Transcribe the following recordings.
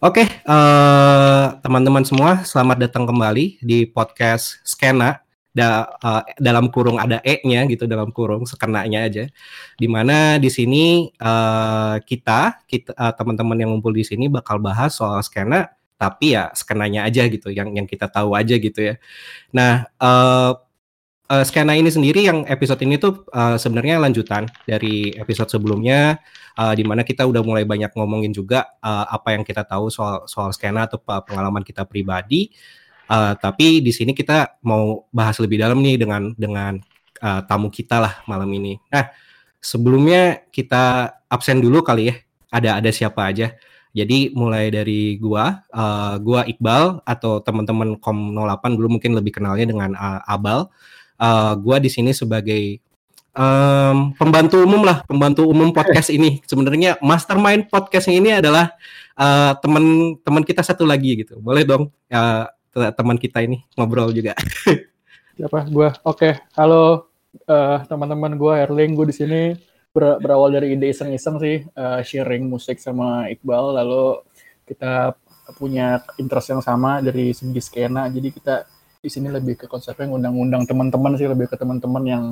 Oke, uh, teman-teman semua, selamat datang kembali di podcast Skena. Da, uh, dalam kurung ada E-nya gitu dalam kurung sekenanya aja. Di mana di sini uh, kita, kita uh, teman-teman yang ngumpul di sini bakal bahas soal skena, tapi ya skenanya aja gitu, yang yang kita tahu aja gitu ya. Nah, uh, uh, skena ini sendiri yang episode ini tuh uh, sebenarnya lanjutan dari episode sebelumnya uh, di mana kita udah mulai banyak ngomongin juga uh, apa yang kita tahu soal soal skena atau pengalaman kita pribadi. Uh, tapi di sini kita mau bahas lebih dalam nih dengan dengan uh, tamu kita lah malam ini. Nah, sebelumnya kita absen dulu kali ya. Ada ada siapa aja. Jadi mulai dari gua, uh, gua Iqbal atau teman-teman Kom 08 dulu mungkin lebih kenalnya dengan uh, Abal uh, gue di sini sebagai um, pembantu umum lah, pembantu umum podcast ini. Sebenarnya mastermind podcast ini adalah uh, teman-teman kita satu lagi gitu. Boleh dong uh, teman kita ini ngobrol juga. Siapa? Gue. Oke. Okay. Halo uh, teman-teman gue Erling. Gue di sini ber berawal dari ide iseng-iseng sih uh, sharing musik sama Iqbal. Lalu kita punya interest yang sama dari segi skena. Jadi kita di sini lebih ke konsepnya ngundang-undang teman-teman sih lebih ke teman-teman yang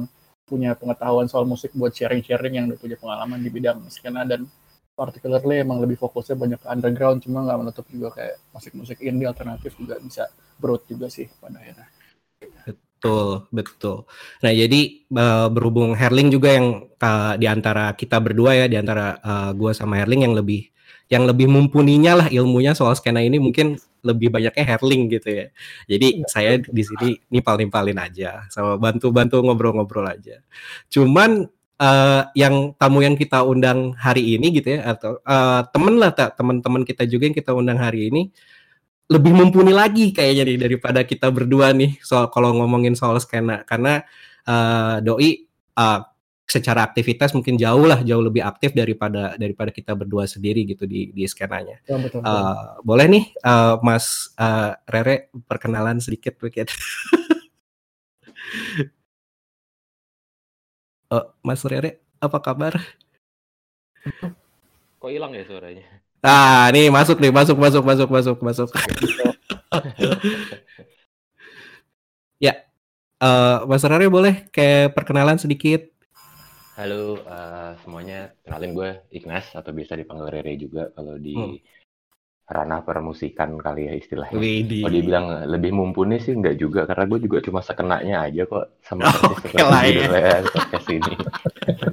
punya pengetahuan soal musik buat sharing-sharing yang udah punya pengalaman di bidang skena dan particularly emang lebih fokusnya banyak ke underground cuma nggak menutup juga kayak musik-musik indie alternatif juga bisa broad juga sih pada akhirnya. Betul, betul. Nah, jadi uh, berhubung Herling juga yang uh, di antara kita berdua ya, di antara uh, gua sama Herling yang lebih yang lebih mumpuninya lah ilmunya soal skena ini mungkin lebih banyaknya Herling gitu ya. Jadi ya, saya di sini nipal-nipalin aja sama bantu-bantu ngobrol-ngobrol aja. Cuman uh, yang tamu yang kita undang hari ini gitu ya atau uh, temen lah tak teman-teman kita juga yang kita undang hari ini lebih mumpuni lagi kayaknya nih daripada kita berdua nih soal kalau ngomongin soal skena karena uh, doi uh, secara aktivitas mungkin jauh lah jauh lebih aktif daripada daripada kita berdua sendiri gitu di di skenanya. Ya, betul, betul. Uh, boleh nih uh, Mas uh, Rere perkenalan sedikit mungkin. uh, Mas Rere apa kabar? Kok hilang ya suaranya? Ah, nih masuk nih, masuk masuk masuk masuk masuk. ya. Uh, Mas Rere boleh kayak perkenalan sedikit Halo uh, semuanya, kenalin gue Ignas atau bisa dipanggil Rere juga kalau di hmm. ranah permusikan kali ya istilahnya. Kalau dibilang lebih mumpuni sih enggak juga karena gue juga cuma sekenanya aja kok sama oh, seperti ya. podcast ini.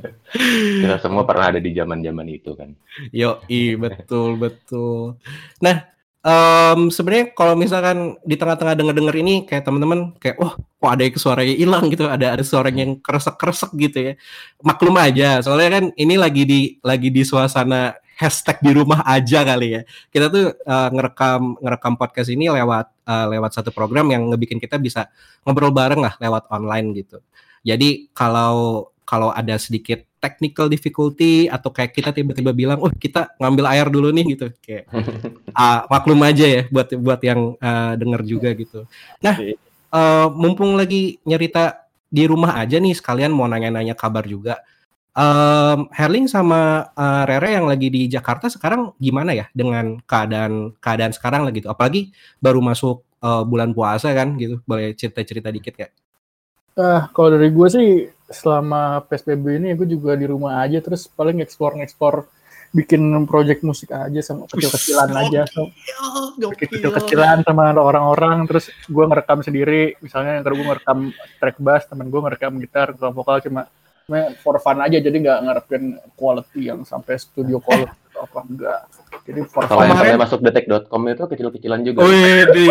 Kita semua pernah ada di zaman-zaman itu kan. Yo, i betul betul. Nah, um, sebenarnya kalau misalkan di tengah-tengah denger-denger ini kayak teman-teman kayak wah kok ada yang suaranya hilang gitu. Ada ada suara yang keresek-keresek gitu ya. Maklum aja soalnya kan ini lagi di lagi di suasana hashtag di rumah aja kali ya. Kita tuh uh, ngerekam ngerekam podcast ini lewat uh, lewat satu program yang ngebikin kita bisa ngobrol bareng lah lewat online gitu. Jadi kalau kalau ada sedikit technical difficulty atau kayak kita tiba-tiba bilang, "Oh, kita ngambil air dulu nih" gitu. Kayak uh, maklum aja ya buat buat yang uh, denger juga gitu. Nah, uh, mumpung lagi nyerita di rumah aja nih sekalian mau nanya-nanya kabar juga. Um, Herling sama uh, Rere yang lagi di Jakarta sekarang gimana ya dengan keadaan keadaan sekarang lagi gitu. Apalagi baru masuk uh, bulan puasa kan gitu. Boleh cerita-cerita dikit ya? Uh, kalau dari gue sih selama PSBB ini gue juga di rumah aja terus paling ekspor-ekspor bikin project musik aja sama kecil-kecilan aja. So, kecil-kecilan sama orang-orang terus gue ngerekam sendiri. Misalnya yang gue ngerekam track bass temen gue ngerekam gitar ngerekam vokal cuma for fun aja jadi nggak ngarepin quality yang sampai studio quality atau apa enggak jadi for fun sampai masuk detek.com itu kecil-kecilan juga. Wih, di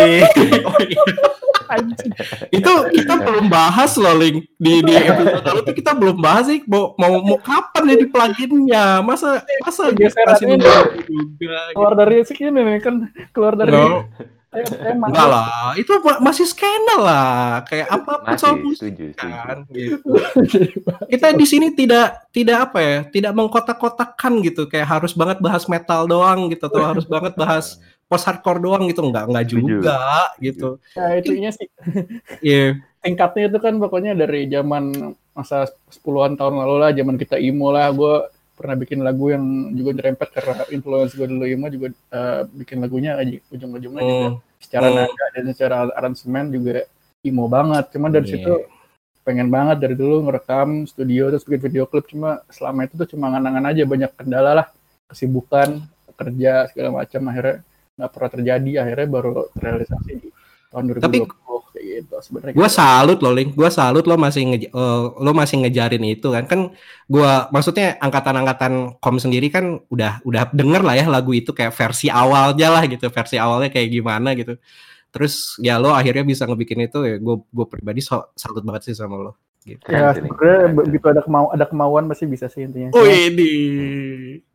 itu kita belum bahas loh link di di episode lalu itu kita belum bahas sih mau mau, mau kapan jadi pluginnya masa masa geseran juga keluar dari sini nih kan keluar dari no. Enggak lah, itu masih skandal lah. Kayak apa pun soal setuju, kan, gitu. Kita di sini tidak tidak apa ya, tidak mengkotak-kotakan gitu. Kayak harus banget bahas metal doang gitu, atau harus banget bahas post hardcore doang gitu enggak enggak juga gitu. Ya itunya sih. Iya. yeah. Tingkatnya itu kan pokoknya dari zaman masa 10-an tahun lalu lah, zaman kita emo lah, gue pernah bikin lagu yang juga nyerempet karena influence gue dulu Ima juga uh, bikin lagunya aja ujung-ujungnya hmm. juga secara hmm. nada dan secara aransemen juga emo banget. Cuma dari yeah. situ pengen banget dari dulu ngerekam studio terus bikin video klip cuma selama itu tuh cuma nganangan aja banyak kendala lah kesibukan kerja segala macam akhirnya nggak pernah terjadi akhirnya baru realisasi di tahun 2020 Tapi, kayak gitu sebenarnya. Gue gitu. salut loh, Link. Gue salut lo masih nge, uh, lo masih ngejarin itu kan. Kan gue maksudnya angkatan-angkatan kom sendiri kan udah udah denger lah ya lagu itu kayak versi awalnya lah gitu, versi awalnya kayak gimana gitu. Terus ya lo akhirnya bisa ngebikin itu ya gue gue pribadi so, salut banget sih sama lo. Gitu. Ya sebenarnya begitu ada kemau ada kemauan pasti bisa sih intinya. Oh ini.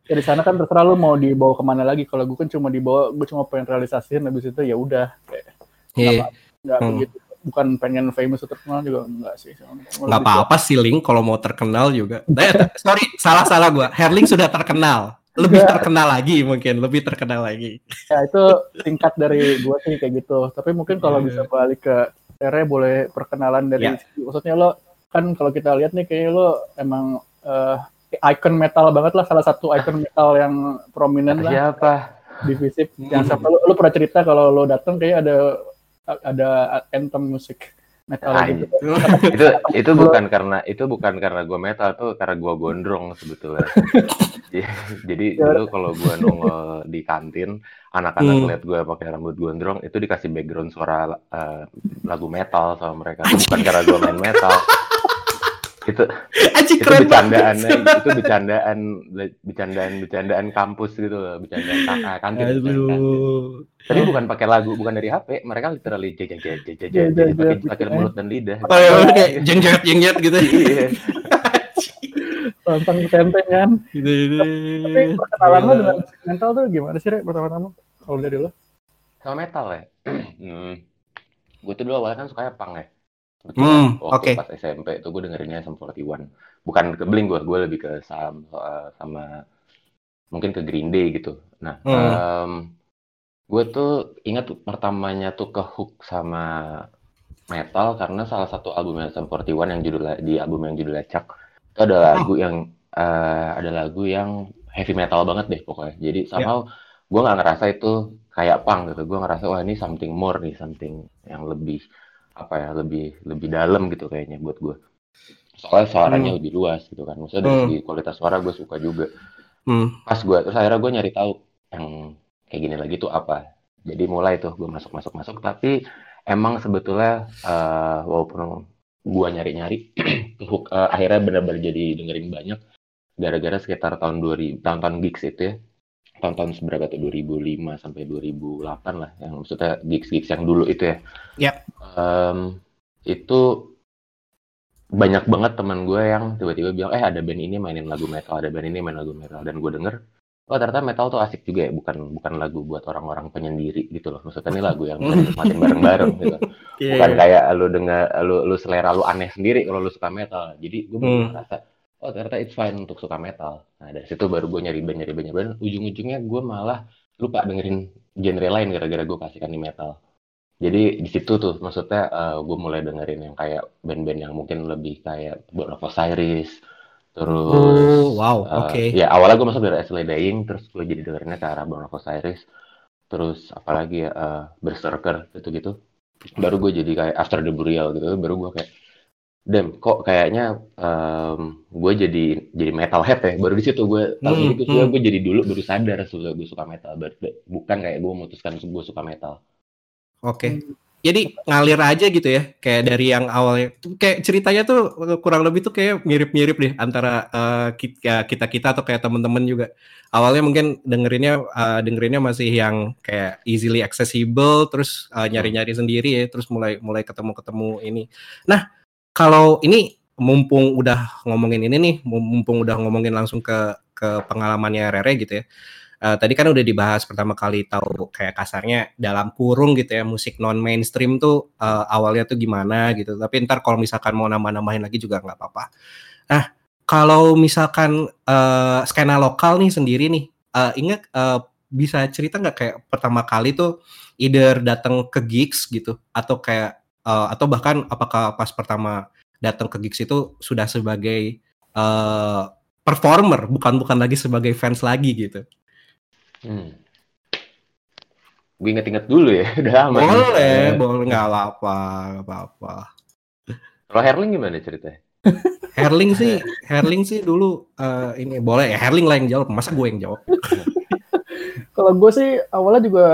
Ya di sana kan terserah lu mau dibawa ke mana lagi. Kalau gue kan cuma dibawa, gue cuma pengen realisasiin habis itu ya udah. Iya. Nggak hmm. begitu. Bukan pengen famous atau terkenal juga enggak sih. Nggak apa-apa sih Link kalau mau terkenal juga. Eh, sorry, salah-salah gue. Herling sudah terkenal lebih terkenal lagi mungkin lebih terkenal lagi ya itu tingkat dari gue sih kayak gitu tapi mungkin kalau yeah. bisa balik ke Tere boleh perkenalan dari yeah. maksudnya lo kan kalau kita lihat nih kayak lo emang uh, icon metal banget lah salah satu icon metal yang prominent lah. Siapa? Di Visip yang siapa? Lo, lo pernah cerita kalau lo datang kayak ada ada anthem musik metal nah, gitu. itu. Itu bukan karena itu bukan karena gue metal tuh karena gue gondrong sebetulnya. Jadi ya. dulu kalau gue nongol di kantin anak-anak hmm. lihat gue pakai rambut gondrong itu dikasih background suara uh, lagu metal sama mereka. Bukan karena gue main metal itu Aji, itu bercandaan itu bercandaan bercandaan bercandaan kampus gitu loh bercandaan ah, kantin, kantin. tapi bukan pakai lagu bukan dari HP mereka literally jajan jajan jajan pakai mulut dan lidah. Oh, ya, kayak jengjet jengjet gitu. Iya. tentang tenteng kan. Gitu gitu. Tapi perkenalan lo dengan mental tuh gimana sih Rek? Pertama-tama kalau dari lo? Sama metal ya. Hmm. gue tuh dulu awalnya kan sukanya punk ya Hmm, waktu okay. pas SMP itu gue dengerinnya Sum 41. Bukan ke Blink gue, gue lebih ke Sam uh, sama mungkin ke Green Day gitu. Nah, hmm. um, gue tuh ingat pertamanya tuh ke hook sama metal karena salah satu albumnya Sum 41 yang judul di album yang judulnya Chuck itu ada hmm. lagu yang uh, ada lagu yang heavy metal banget deh pokoknya. Jadi ya. somehow yeah. gue nggak ngerasa itu kayak punk gitu. Gue ngerasa wah ini something more nih, something yang lebih apa ya lebih lebih dalam gitu kayaknya buat gue soalnya suaranya hmm. lebih luas gitu kan. Maksudnya dari hmm. kualitas suara gue suka juga. Hmm. pas gue terus akhirnya gue nyari tahu yang kayak gini lagi tuh apa. Jadi mulai tuh gue masuk masuk masuk. Tapi emang sebetulnya uh, walaupun gue nyari nyari uh, akhirnya benar-benar jadi dengerin banyak. Gara-gara sekitar tahun 2000 tahun-tahun gigs itu ya tahun-tahun seberapa tuh 2005 sampai 2008 lah yang maksudnya gigs-gigs yang dulu itu ya. Ya. Um, itu banyak banget teman gue yang tiba-tiba bilang eh ada band ini mainin lagu metal, ada band ini main lagu metal dan gue denger oh ternyata metal tuh asik juga ya bukan bukan lagu buat orang-orang penyendiri gitu loh maksudnya ini lagu yang bisa dinikmatin bareng-bareng gitu yeah. bukan kayak lu dengar lu lu selera lu aneh sendiri kalau lu suka metal jadi gue hmm. merasa oh ternyata it's fine untuk suka metal. Nah dari situ baru gue nyari band nyari band nyari band. Ujung-ujungnya gue malah lupa dengerin genre lain gara-gara gue kasihkan di metal. Jadi di situ tuh maksudnya uh, eh, gue mulai dengerin yang kayak band-band yang mungkin lebih kayak Born of Osiris, terus oh, wow uh, oke okay. ya awalnya gue masuk dari Ashley Dying terus gue jadi dengerinnya ke arah Born of Osiris terus apalagi ya uh, Berserker gitu gitu baru gue jadi kayak After the Burial gitu baru gue kayak Dem, kok kayaknya um, gue jadi jadi metalhead ya. Baru di situ gue tahu hmm, hmm. gue jadi dulu baru sadar sudah gue suka metal. Bukan kayak gue memutuskan gue suka metal. Oke. Okay. Jadi ngalir aja gitu ya, kayak dari yang awalnya, kayak ceritanya tuh kurang lebih tuh kayak mirip-mirip deh antara uh, kita kita atau kayak temen-temen juga. Awalnya mungkin dengerinnya uh, dengerinnya masih yang kayak easily accessible, terus uh, nyari-nyari sendiri ya, terus mulai mulai ketemu-ketemu ini. Nah, kalau ini mumpung udah ngomongin ini nih, mumpung udah ngomongin langsung ke ke pengalamannya Rere gitu ya. Uh, tadi kan udah dibahas pertama kali tahu kayak kasarnya dalam kurung gitu ya musik non mainstream tuh uh, awalnya tuh gimana gitu. Tapi ntar kalau misalkan mau nambah-nambahin lagi juga nggak apa-apa. Nah kalau misalkan uh, skena lokal nih sendiri nih, uh, ingat uh, bisa cerita nggak kayak pertama kali tuh either datang ke gigs gitu atau kayak uh, atau bahkan apakah pas pertama datang ke gigs itu sudah sebagai uh, performer bukan bukan lagi sebagai fans lagi gitu. Hmm. Gue inget-inget dulu ya, udah lama. Boleh, boleh nggak apa-apa, nggak apa-apa. Kalau Herling gimana ceritanya? Herling sih, Herling sih dulu uh, ini boleh ya Herling lah yang jawab, masa gue yang jawab? Kalau gue sih awalnya juga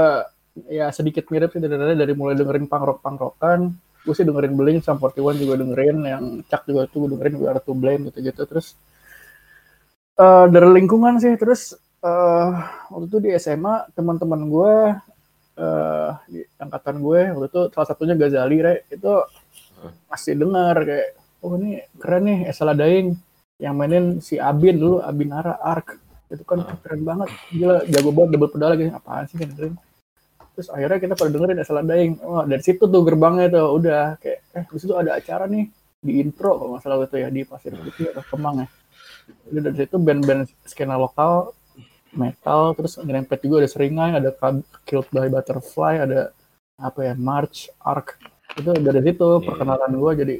ya sedikit mirip sih dari, dari mulai dengerin punk rock punk rockan, gue sih dengerin Blink, Sam 41 juga dengerin, yang Chuck juga tuh gue dengerin We Are To Blame gitu-gitu, terus uh, dari lingkungan sih, terus uh, waktu itu di SMA teman-teman gue uh, di angkatan gue waktu itu salah satunya Gazali, Re, itu masih dengar kayak oh ini keren nih Esala Daing yang mainin si Abin dulu Abinara Ark. Itu kan keren banget. Gila jago banget double pedal lagi. Apaan sih kan keren terus akhirnya kita pada dengerin Esala Daing oh dari situ tuh gerbangnya tuh udah kayak eh di situ ada acara nih di intro kalau nggak salah itu ya di Pasir Putih atau Kemang ya. Udah dari situ band-band skena lokal metal terus ngerempet juga ada Seringai ada Killed by Butterfly ada apa ya March Ark itu dari situ yeah. perkenalan gue jadi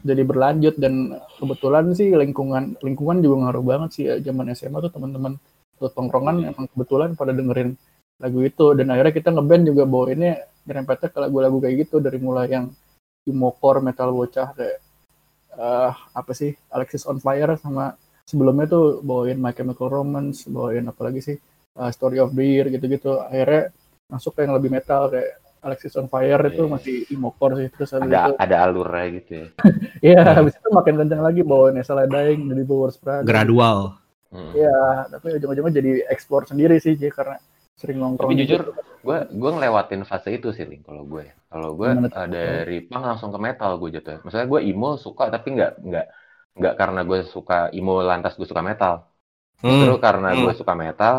jadi berlanjut. Dan kebetulan sih lingkungan lingkungan juga ngaruh banget sih ya zaman SMA tuh teman-teman tongkrongan emang kebetulan pada dengerin lagu itu dan akhirnya kita ngeband juga bawa ini nyerempetnya ke lagu-lagu kayak gitu dari mulai yang core metal bocah kayak uh, apa sih Alexis on Fire sama sebelumnya tuh bawain My Chemical Romance bawain apa lagi sih uh, Story of the Year gitu-gitu akhirnya masuk ke yang lebih metal kayak Alexis on Fire itu yeah. masih imocore sih terus ada itu, ada alurnya gitu ya. Iya, yeah, habis itu makin kencang lagi bawa Nestle Dying jadi Power Sprague. Gradual. Hmm. Iya, hmm. tapi ujung-ujungnya jadi ekspor sendiri sih jadi karena sering nongkrong. Tapi jujur, gue gue ngelewatin fase itu sih, Ling, kalau gue. Kalau gue uh, dari punk langsung ke metal gue jatuh. Maksudnya gue emo suka tapi nggak nggak nggak karena gue suka emo lantas gue suka metal. Justru hmm. karena hmm. gue suka metal,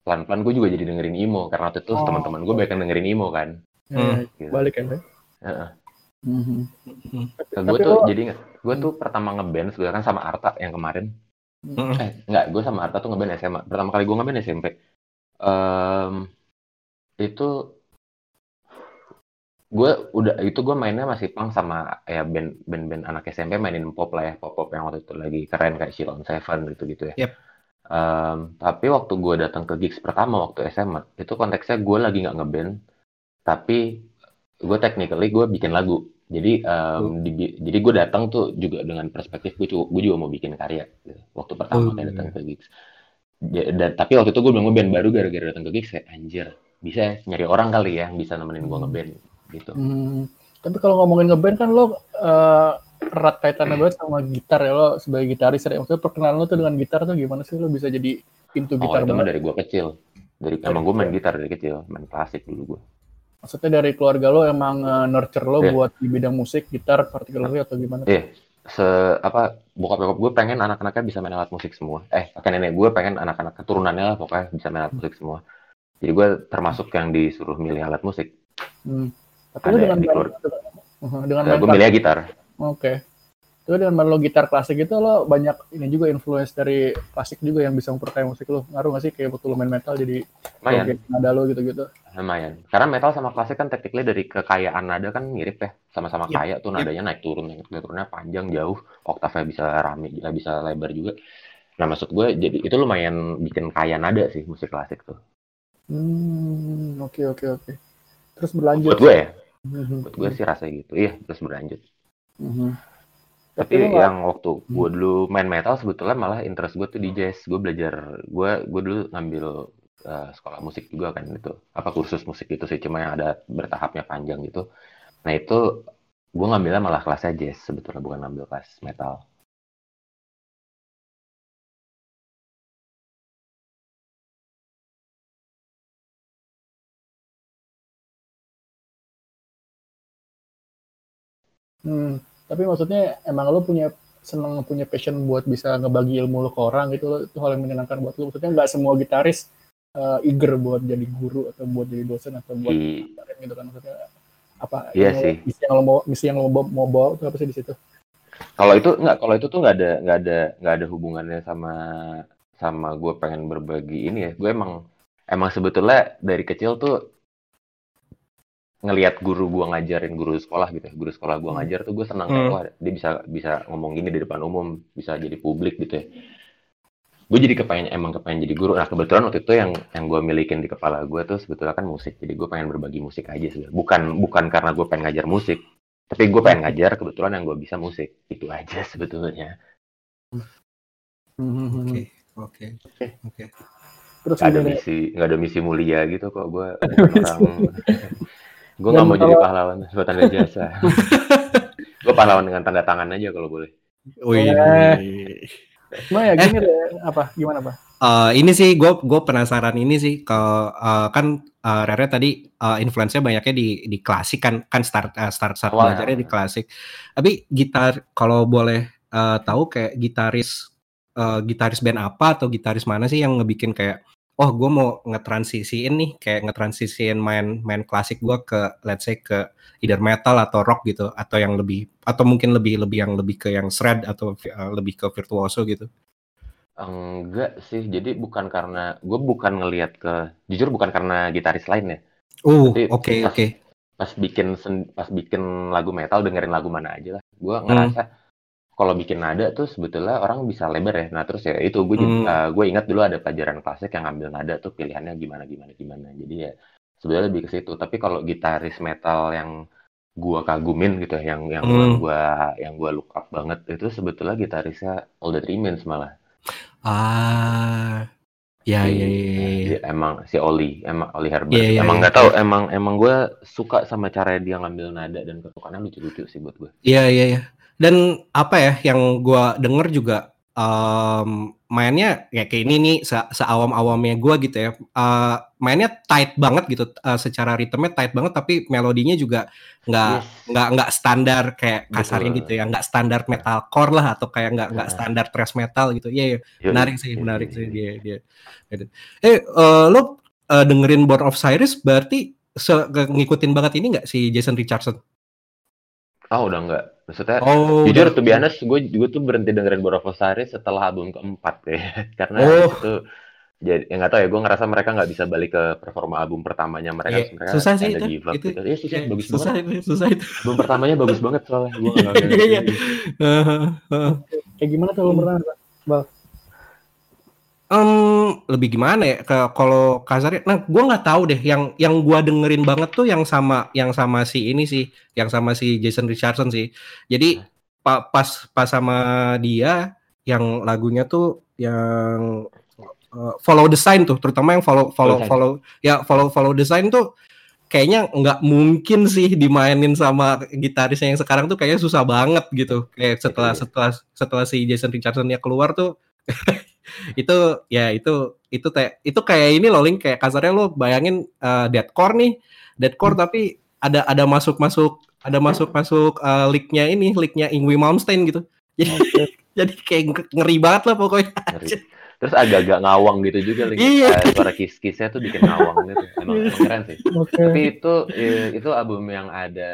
pelan-pelan gue juga jadi dengerin emo karena waktu itu oh. teman-teman gue banyak yang dengerin emo kan. Ya, hmm. gitu. Balik kan ya. Uh-uh. Mm-hmm. Nah, gue tuh lo... jadi gue tuh pertama ngeband sebenarnya kan sama Arta yang kemarin. Mm-hmm. Eh enggak, gue sama Arta tuh ngeband SMA. Pertama kali gue ngeband SMP. Um, itu gue udah itu gue mainnya masih pang sama ya band band band anak SMP mainin pop lah ya pop pop yang waktu itu lagi keren kayak Shilon Seven gitu gitu ya. Yep. Um, tapi waktu gue datang ke gigs pertama waktu SMA itu konteksnya gue lagi nggak ngeband tapi gue technically gue bikin lagu jadi um, di, jadi gue datang tuh juga dengan perspektif gue juga, gue juga mau bikin karya gitu. waktu pertama kayak datang ke gigs dan tapi waktu itu gue belum ngeband baru gara-gara datang ke gigs kayak anjir bisa ya, nyari orang kali ya yang bisa nemenin gue ngeband gitu hmm. tapi kalau ngomongin ngeband kan lo uh, erat kaitannya banget sama gitar ya lo sebagai gitaris ya maksudnya perkenalan lo tuh dengan gitar tuh gimana sih lo bisa jadi pintu oh, gitar oh, itu dari gue kecil dari emang gue main gitar dari kecil main klasik dulu gue Maksudnya dari keluarga lo emang uh, nurture lo yeah. buat di bidang musik, gitar, particularly atau gimana? Iya. Yeah. Se apa bokap bokap gue pengen anak-anaknya bisa main alat musik semua. Eh, pakai nenek gue pengen anak-anak keturunannya lah pokoknya bisa main alat musik semua. Jadi gue termasuk yang disuruh milih alat musik. Hmm. Tapi Ada dengan di keluarga. Uh, dengan gue milih gitar. Oke. Okay. Itu dengan main lo gitar klasik itu lo banyak ini juga influence dari klasik juga yang bisa memperkaya musik lo. Ngaruh gak sih kayak waktu lo main metal jadi lumayan. nada lo gitu-gitu? Lumayan. Karena metal sama klasik kan technically dari kekayaan nada kan mirip ya. Sama-sama yep. kaya tuh nadanya yep. naik turun, naik turunnya panjang jauh, oktavnya bisa rame, bisa lebar juga. Nah maksud gue jadi itu lumayan bikin kaya nada sih musik klasik tuh. Hmm, oke okay, oke okay, oke. Okay. Terus berlanjut. Buat gue ya. Mm-hmm. Buat gue sih rasa gitu. Iya, terus berlanjut. Mm-hmm. Tapi Tapi yang waktu gue hmm. dulu main metal sebetulnya malah interest gue tuh di jazz. Gue belajar, gue gue dulu ngambil uh, sekolah musik juga kan itu. Apa kursus musik itu sih, cuma yang ada bertahapnya panjang gitu. Nah itu gue ngambilnya malah kelasnya jazz sebetulnya bukan ngambil kelas metal. Hmm tapi maksudnya emang lo punya seneng punya passion buat bisa ngebagi ilmu lo ke orang gitu lo itu hal yang menyenangkan buat lo maksudnya nggak semua gitaris uh, eager buat jadi guru atau buat jadi dosen atau buat I... gitu kan. Maksudnya apa iya yang sih. Misi yang lo mau misi yang lo mau, mau bawa itu apa sih di situ? Kalau itu nggak kalau itu tuh nggak ada nggak ada nggak ada hubungannya sama sama gue pengen berbagi ini ya. Gue emang emang sebetulnya dari kecil tuh ngelihat guru gua ngajarin guru sekolah gitu guru sekolah gua hmm. ngajar tuh gue senang hmm. kayak wah dia bisa bisa ngomong gini di depan umum bisa jadi publik gitu ya. Gue jadi kepengen emang kepengen jadi guru. Nah kebetulan waktu itu yang yang gue milikin di kepala gue tuh sebetulnya kan musik jadi gue pengen berbagi musik aja sih. Bukan bukan karena gue pengen ngajar musik tapi gue pengen ngajar kebetulan yang gue bisa musik. Itu aja sebetulnya. Hmm, oke oke oke. terus gak ada misi nggak ada misi mulia gitu kok gue orang gue nggak mau jadi pahlawan buat tanda jasa gue pahlawan dengan tanda tangan aja kalau boleh Wih. Cuma ya gini eh, deh, apa gimana pak? Uh, ini sih gue gue penasaran ini sih ke uh, kan uh, Rere tadi uh, influence-nya banyaknya di di klasik kan kan start uh, start start wow. belajarnya di klasik. Tapi gitar kalau boleh uh, tahu kayak gitaris uh, gitaris band apa atau gitaris mana sih yang ngebikin kayak oh gue mau ngetransisiin nih kayak ngetransisiin main main klasik gue ke let's say ke either metal atau rock gitu atau yang lebih atau mungkin lebih lebih yang lebih ke yang shred atau uh, lebih ke virtuoso gitu. Enggak sih jadi bukan karena gue bukan ngelihat ke jujur bukan karena gitaris lain ya. Oh oke oke okay, okay. pas bikin pas bikin lagu metal dengerin lagu mana aja lah. Gue ngerasa hmm kalau bikin nada tuh sebetulnya orang bisa lebar ya. Nah terus ya itu gue hmm. uh, gue ingat dulu ada pelajaran klasik yang ngambil nada tuh pilihannya gimana gimana gimana. Jadi ya sebenarnya lebih ke situ. Tapi kalau gitaris metal yang gue kagumin gitu ya, yang yang hmm. gue yang gue look up banget itu sebetulnya gitarisnya All That Remains malah. Ah. Ya, si, ya, ya, ya, ya. Emang si Oli, emang Oli Herbert. Ya, ya, emang nggak ya, tahu, emang emang gue suka sama cara dia ngambil nada dan ketukannya lucu-lucu sih buat gue. Iya, iya, iya. Dan apa ya yang gue denger juga um, mainnya ya kayak ini nih se seawam-awamnya gue gitu ya. Uh, mainnya tight banget gitu uh, secara ritmenya tight banget tapi melodinya juga nggak yes. nggak nggak standar kayak kasarnya Betul. gitu ya nggak standar metalcore lah atau kayak nggak nggak nah. standar thrash metal gitu iya yeah, yeah. menarik sih menarik sih dia dia gitu. eh uh, lo uh, dengerin Board of Cyrus berarti ngikutin banget ini nggak si Jason Richardson Oh udah enggak. Maksudnya oh, jujur tuh biasa gue gue tuh berhenti dengerin Borofosari setelah album keempat ya. Karena oh. itu jadi yang nggak tahu ya gue ngerasa mereka nggak bisa balik ke performa album pertamanya mereka yeah. mereka susah sih itu, itu, gitu. ya susah yeah, bagus susah banget itu, susah itu album pertamanya bagus banget soalnya gue nggak iya, iya. kayak gimana tuh album pertama bang Um, lebih gimana ya? Ke kalau kasarnya nah gue nggak tahu deh. Yang yang gue dengerin banget tuh yang sama yang sama si ini sih. Yang sama si Jason Richardson sih. Jadi pa, pas pas sama dia yang lagunya tuh yang uh, follow the sign tuh. Terutama yang follow follow okay. follow ya follow follow the sign tuh kayaknya nggak mungkin sih dimainin sama gitarisnya yang sekarang tuh. Kayaknya susah banget gitu. Kayak setelah setelah setelah si Jason Richardson ya keluar tuh itu ya itu itu kayak itu kayak ini loh link. Kayak kasarnya lo bayangin uh, deadcore nih. Deadcore hmm. tapi ada ada masuk masuk ada masuk masuk uh, leaknya ini leaknya Ingwi Malmsteen gitu. Jadi jadi kayak ngeri banget lah pokoknya. Terus agak-agak ngawang gitu juga link iya. uh, suara kis-kisnya tuh bikin ngawang gitu. Emang, emang keren sih. Okay. tapi itu itu album yang ada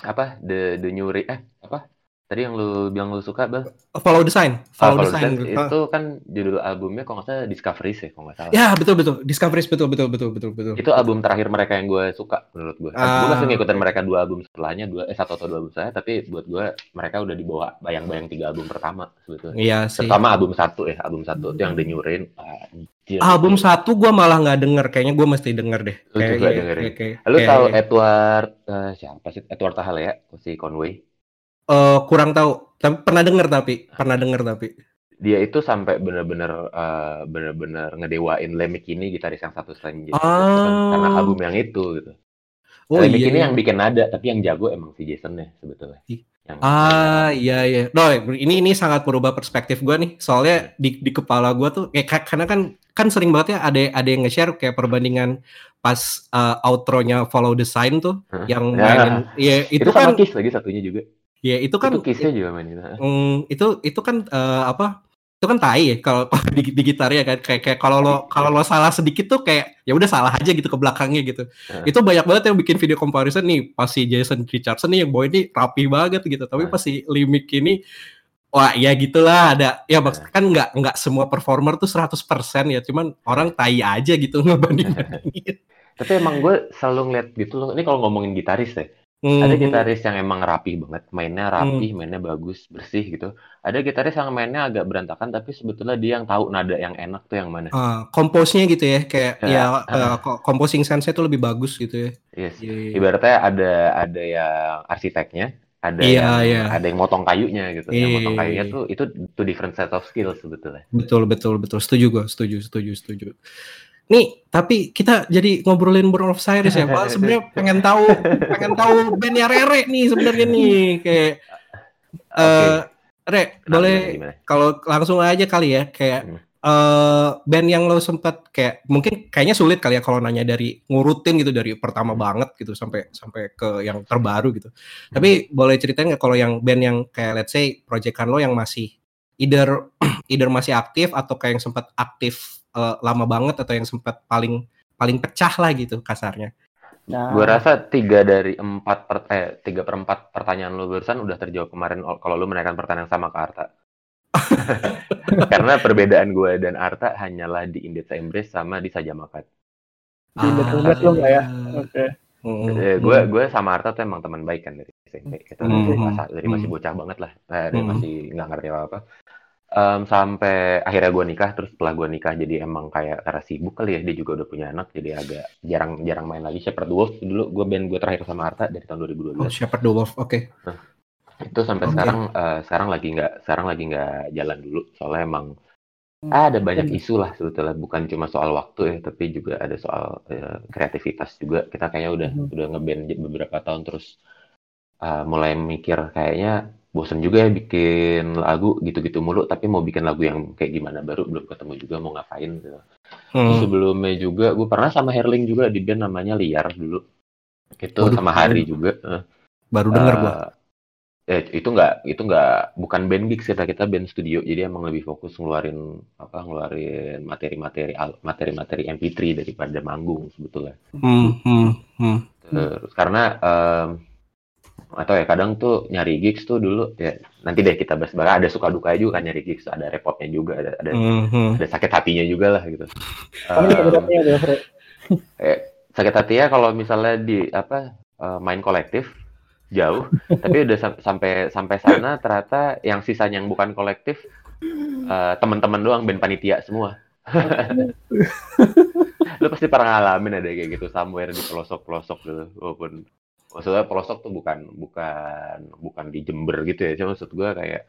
apa the the new eh apa Tadi yang lu bilang lu suka, Bang? Follow Design. Follow, Follow Design. Design. Itu kan judul albumnya kalau nggak salah Discovery sih, kalau nggak salah. Ya, betul betul. Discovery betul betul betul betul betul. Itu album terakhir mereka yang gue suka menurut gue. Uh, gue masih ngikutin mereka dua album setelahnya, dua eh satu atau dua album saya, tapi buat gue mereka udah dibawa bayang-bayang tiga album pertama sebetulnya. Iya sih. Pertama album satu ya, album satu itu yang The New Rain. Ah, album satu gue malah nggak denger, kayaknya gue mesti denger deh. Lu kayak, juga dengerin. Kayak, kayak, Lu tahu Edward uh, siapa sih? Edward Tahal ya, si Conway. Uh, kurang tahu tapi pernah denger tapi pernah denger tapi dia itu sampai benar-benar uh, benar-benar ngedewain Lemik ini gitaris yang satu selain Jason ah. karena album yang itu gitu. Oh, Lemik iya, ini iya. yang bikin nada tapi yang jago emang si Jason ya sebetulnya. Yang ah iya iya. No, ini ini sangat merubah perspektif gue nih. Soalnya di di kepala gue tuh kayak karena kan kan sering banget ya ada ada yang nge-share kayak perbandingan pas uh, outro-nya Follow the Sign tuh huh? yang ya. mainin ya itu, itu kan Kiss lagi satunya juga. Ya itu kan itu kisnya juga main gitu. Mm, itu itu kan uh, apa? Itu kan tai ya kalau di, di gitar ya kan kayak kayak kalau lo kalau lo salah sedikit tuh kayak ya udah salah aja gitu ke belakangnya gitu. Uh. Itu banyak banget yang bikin video comparison nih pas si Jason Richardson nih yang boy ini rapi banget gitu. Tapi uh. pas si Limik ini wah ya gitulah ada ya uh. kan nggak nggak semua performer tuh 100% ya cuman orang tai aja gitu ngebanding Tapi emang gue selalu ngeliat gitu loh. Ini kalau ngomongin gitaris ya Hmm. Ada gitaris yang emang rapi banget, mainnya rapi, hmm. mainnya bagus, bersih gitu. Ada gitaris yang mainnya agak berantakan, tapi sebetulnya dia yang tahu nada yang enak tuh yang mana. Uh, komposnya gitu ya, kayak ya, ya uh, composing sense tuh lebih bagus gitu ya. Yes. Yeah. Iya. Ibaratnya ada ada yang arsiteknya, ada yeah, yang yeah. ada yang motong kayunya gitu. Yeah. Yang motong iya, kayunya iya. tuh itu two different set of skills sebetulnya. Betul betul betul. Setuju gue, setuju setuju setuju. Nih, tapi kita jadi ngobrolin Burn of Cyrus ya, Pak. Sebenarnya pengen tahu, pengen tahu bandnya Rere nih sebenarnya nih, kayak okay. uh, eh, Re, boleh kalau langsung aja kali ya, kayak hmm. uh, band yang lo sempat kayak mungkin kayaknya sulit kali ya kalau nanya dari ngurutin gitu dari pertama hmm. banget gitu sampai sampai ke yang terbaru gitu. Hmm. Tapi boleh ceritain nggak kalau yang band yang kayak let's say proyekan lo yang masih either either masih aktif atau kayak yang sempat aktif uh, lama banget atau yang sempat paling paling pecah lah gitu kasarnya. Nah. Gue rasa tiga dari empat per, eh, tiga per empat pertanyaan lu barusan udah terjawab kemarin kalau lu menanyakan pertanyaan sama ke Arta. Karena perbedaan gue dan Arta hanyalah di Indit Embrace sama di Saja Makat. Di Indit Embrace lo nggak ya? Oke. Okay. Hmm. Gue gue sama Arta tuh emang teman baik kan dari SMP. Kita hmm. dari, masa, dari masih bocah banget lah, eh, dari hmm. masih nggak ngerti apa apa um, sampai akhirnya gue nikah terus setelah gue nikah jadi emang kayak karena sibuk kali ya dia juga udah punya anak jadi agak jarang jarang main lagi Shepherd Wolf dulu gue band gue terakhir sama Arta dari tahun 2012 oh, Shepherd Wolf oke okay. nah, itu sampai okay. sekarang uh, sekarang lagi nggak sekarang lagi nggak jalan dulu soalnya emang hmm. ada banyak isu lah sebetulnya bukan cuma soal waktu ya tapi juga ada soal uh, kreativitas juga kita kayaknya udah hmm. udah ngeband beberapa tahun terus uh, mulai mikir kayaknya bosen juga ya bikin lagu gitu-gitu mulu tapi mau bikin lagu yang kayak gimana baru belum ketemu juga mau ngapain gitu. Hmm. Sebelumnya juga gue pernah sama Herling juga di band namanya Liar dulu. Itu Waduh, sama Hari juga. Eh. Baru denger uh, gue. Eh, itu nggak itu nggak bukan band gigs kita kita band studio jadi emang lebih fokus ngeluarin apa ngeluarin materi-materi materi-materi MP3 daripada manggung sebetulnya. Hmm, hmm, hmm. Terus karena um, atau ya kadang tuh nyari gigs tuh dulu ya nanti deh kita bahas bahas ada suka duka juga kan nyari gigs ada repotnya juga ada ada, mm-hmm. ada sakit hatinya juga lah gitu. um, eh, sakit hati ya kalau misalnya di apa uh, main kolektif jauh tapi udah sam- sampai sampai sana ternyata yang sisanya yang bukan kolektif uh, teman-teman doang band panitia semua. lu pasti pernah ngalamin ada kayak gitu somewhere di pelosok-pelosok gitu walaupun maksudnya pelosok tuh bukan bukan bukan di Jember gitu ya. Cuma maksud gue kayak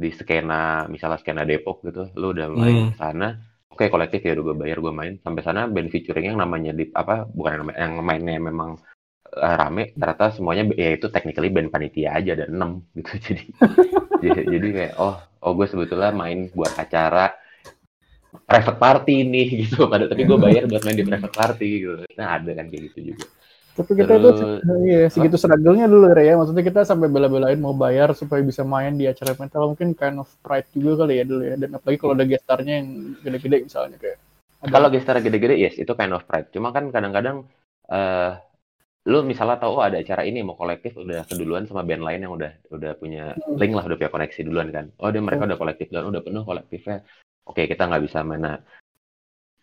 di skena misalnya skena Depok gitu lu udah main hmm. sana oke okay, kolektif ya udah gue bayar gue main. Sampai sana band featuring yang namanya di apa bukan yang, yang mainnya memang uh, rame ternyata semuanya ya itu technically band panitia aja ada enam gitu. Jadi jadi, jadi kayak oh oh gue sebetulnya main buat acara private party nih gitu. Pada tapi gue bayar buat main di private party gitu. Nah ada kan kayak gitu juga tapi kita Terus, itu iya, segitu struggle-nya dulu ya. Maksudnya kita sampai bela-belain mau bayar supaya bisa main di acara metal mungkin kind of pride juga kali ya dulu ya. Dan apalagi kalau ada gestarnya yang gede-gede misalnya kayak. Kalau gestar gede-gede yes itu kind of pride. Cuma kan kadang-kadang uh, lu misalnya tahu oh, ada acara ini mau kolektif udah keduluan sama band lain yang udah udah punya hmm. link lah udah punya koneksi duluan kan. Oh dia mereka hmm. udah kolektif dan udah penuh kolektifnya. Oke kita nggak bisa mana.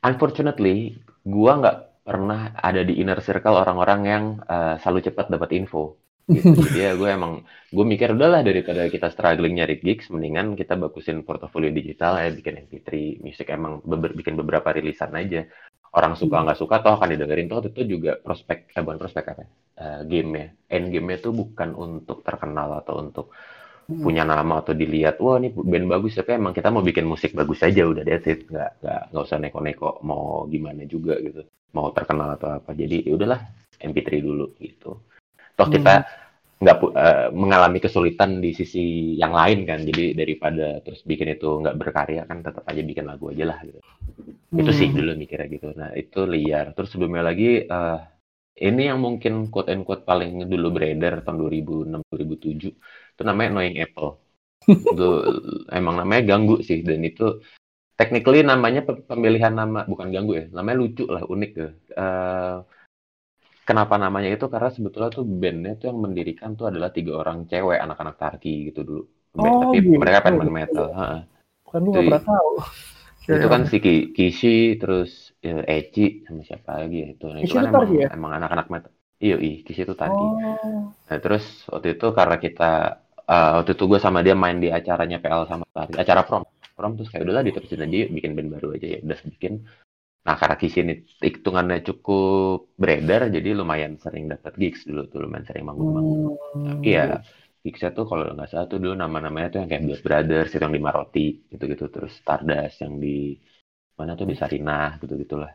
Unfortunately, gua nggak pernah ada di inner circle orang-orang yang uh, selalu cepat dapat info. Gitu. Jadi ya gue emang gue mikir udahlah daripada kita struggling nyari gigs, mendingan kita bagusin portofolio digital ya bikin MP3 musik emang beber, bikin beberapa rilisan aja. Orang suka nggak suka toh akan didengerin toh itu juga prospek eh bukan prospek apa? Uh, game ya. End game-nya tuh bukan untuk terkenal atau untuk hmm. punya nama atau dilihat wah ini band bagus tapi emang kita mau bikin musik bagus aja udah that's it nggak nggak nggak usah neko-neko mau gimana juga gitu mau terkenal atau apa jadi ya udahlah MP3 dulu gitu toh kita hmm. nggak uh, mengalami kesulitan di sisi yang lain kan jadi daripada terus bikin itu nggak berkarya kan tetap aja bikin lagu aja lah gitu hmm. itu sih hmm. dulu mikirnya gitu nah itu liar terus sebelumnya lagi uh, ini yang mungkin quote and quote paling dulu beredar tahun 2006 2007 itu namanya Knowing Apple. Itu emang namanya ganggu sih dan itu technically namanya pemilihan nama bukan ganggu ya namanya lucu lah unik ya. Uh, kenapa namanya itu? Karena sebetulnya tuh bandnya tuh yang mendirikan tuh adalah tiga orang cewek anak-anak tarki gitu dulu. Oh, tapi gitu. mereka pengen metal kan lu pernah tahu. itu kan si Kishi terus ya, Eci sama siapa lagi ya itu. Nah, itu kan emang, ya? emang anak-anak metal. Iya, iya, Kishi itu tadi. Oh. Nah, terus waktu itu karena kita uh, waktu itu gue sama dia main di acaranya PL sama tadi, acara prom. Prom terus kayak udahlah diterusin aja bikin band baru aja ya. Udah bikin. Nah, karena Kishi ini hitungannya cukup beredar, jadi lumayan sering dapat gigs dulu tuh, lumayan sering manggung-manggung. Hmm. Tapi ya gigsnya tuh kalau nggak salah tuh dulu nama-namanya tuh yang kayak Blood Brothers, itu yang di Maroti, gitu-gitu. Terus Stardust yang di mana tuh di Sarinah, gitu-gitulah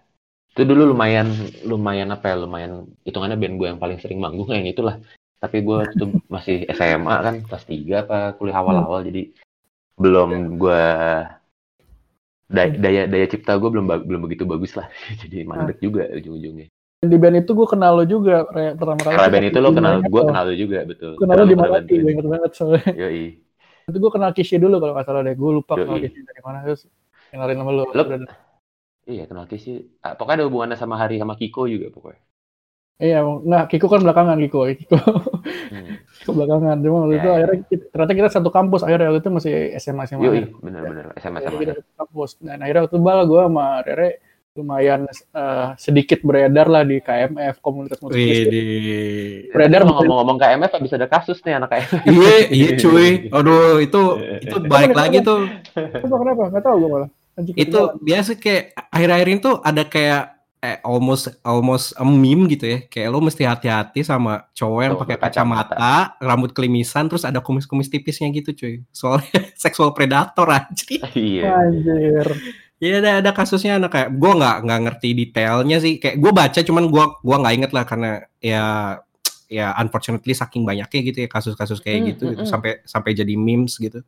itu dulu lumayan lumayan apa ya lumayan hitungannya band gue yang paling sering manggung yang itulah tapi gue tuh masih SMA kan kelas tiga apa kuliah awal-awal hmm. jadi belum gue daya, daya daya cipta gue belum belum begitu bagus lah. Jadi mandek hmm. juga ujung-ujungnya. Di band itu gue kenal lo juga pertama kali. Karena band itu lo kenal gue kenal lo juga betul. Kenal lo di mana sih inget banget soalnya. Yoi. itu gue kenal Kishi dulu kalau nggak salah deh. Gue lupa kenal Kishi dari mana terus kenalin sama lo, lo Iya, kenal Kishi. Ah, pokoknya ada hubungannya sama Hari sama Kiko juga pokoknya. Iya, nah Kiko kan belakangan Kiko, Kiko, hmm. Kiko belakangan. Cuma waktu ya, itu ya. akhirnya kita, ternyata kita satu kampus. Akhirnya waktu itu masih SMA SMA. Iya, benar-benar SMA SMA. Kita satu kampus. Dan akhirnya waktu itu bal gue sama Rere lumayan uh, sedikit beredar lah di KMF komunitas musik. Wih, beredar ngomong-ngomong KMF bisa ada kasus nih anak KMF. iya, iya cuy. Aduh, itu itu baik lagi tuh. Kenapa? Kenapa? Gak tahu gue malah itu biasa kayak akhir-akhir ini tuh ada kayak eh, almost almost a meme gitu ya. Kayak lo mesti hati-hati sama cowok yang pakai kacamata, rambut kelimisan terus ada kumis-kumis tipisnya gitu cuy. Soalnya seksual predator aja iya anjir. Iya ada ada kasusnya anak kayak gue nggak nggak ngerti detailnya sih. Kayak gue baca cuman gue gua nggak inget lah karena ya ya unfortunately saking banyaknya gitu ya kasus-kasus kayak hmm, gitu, hmm, gitu. sampai sampai jadi memes gitu.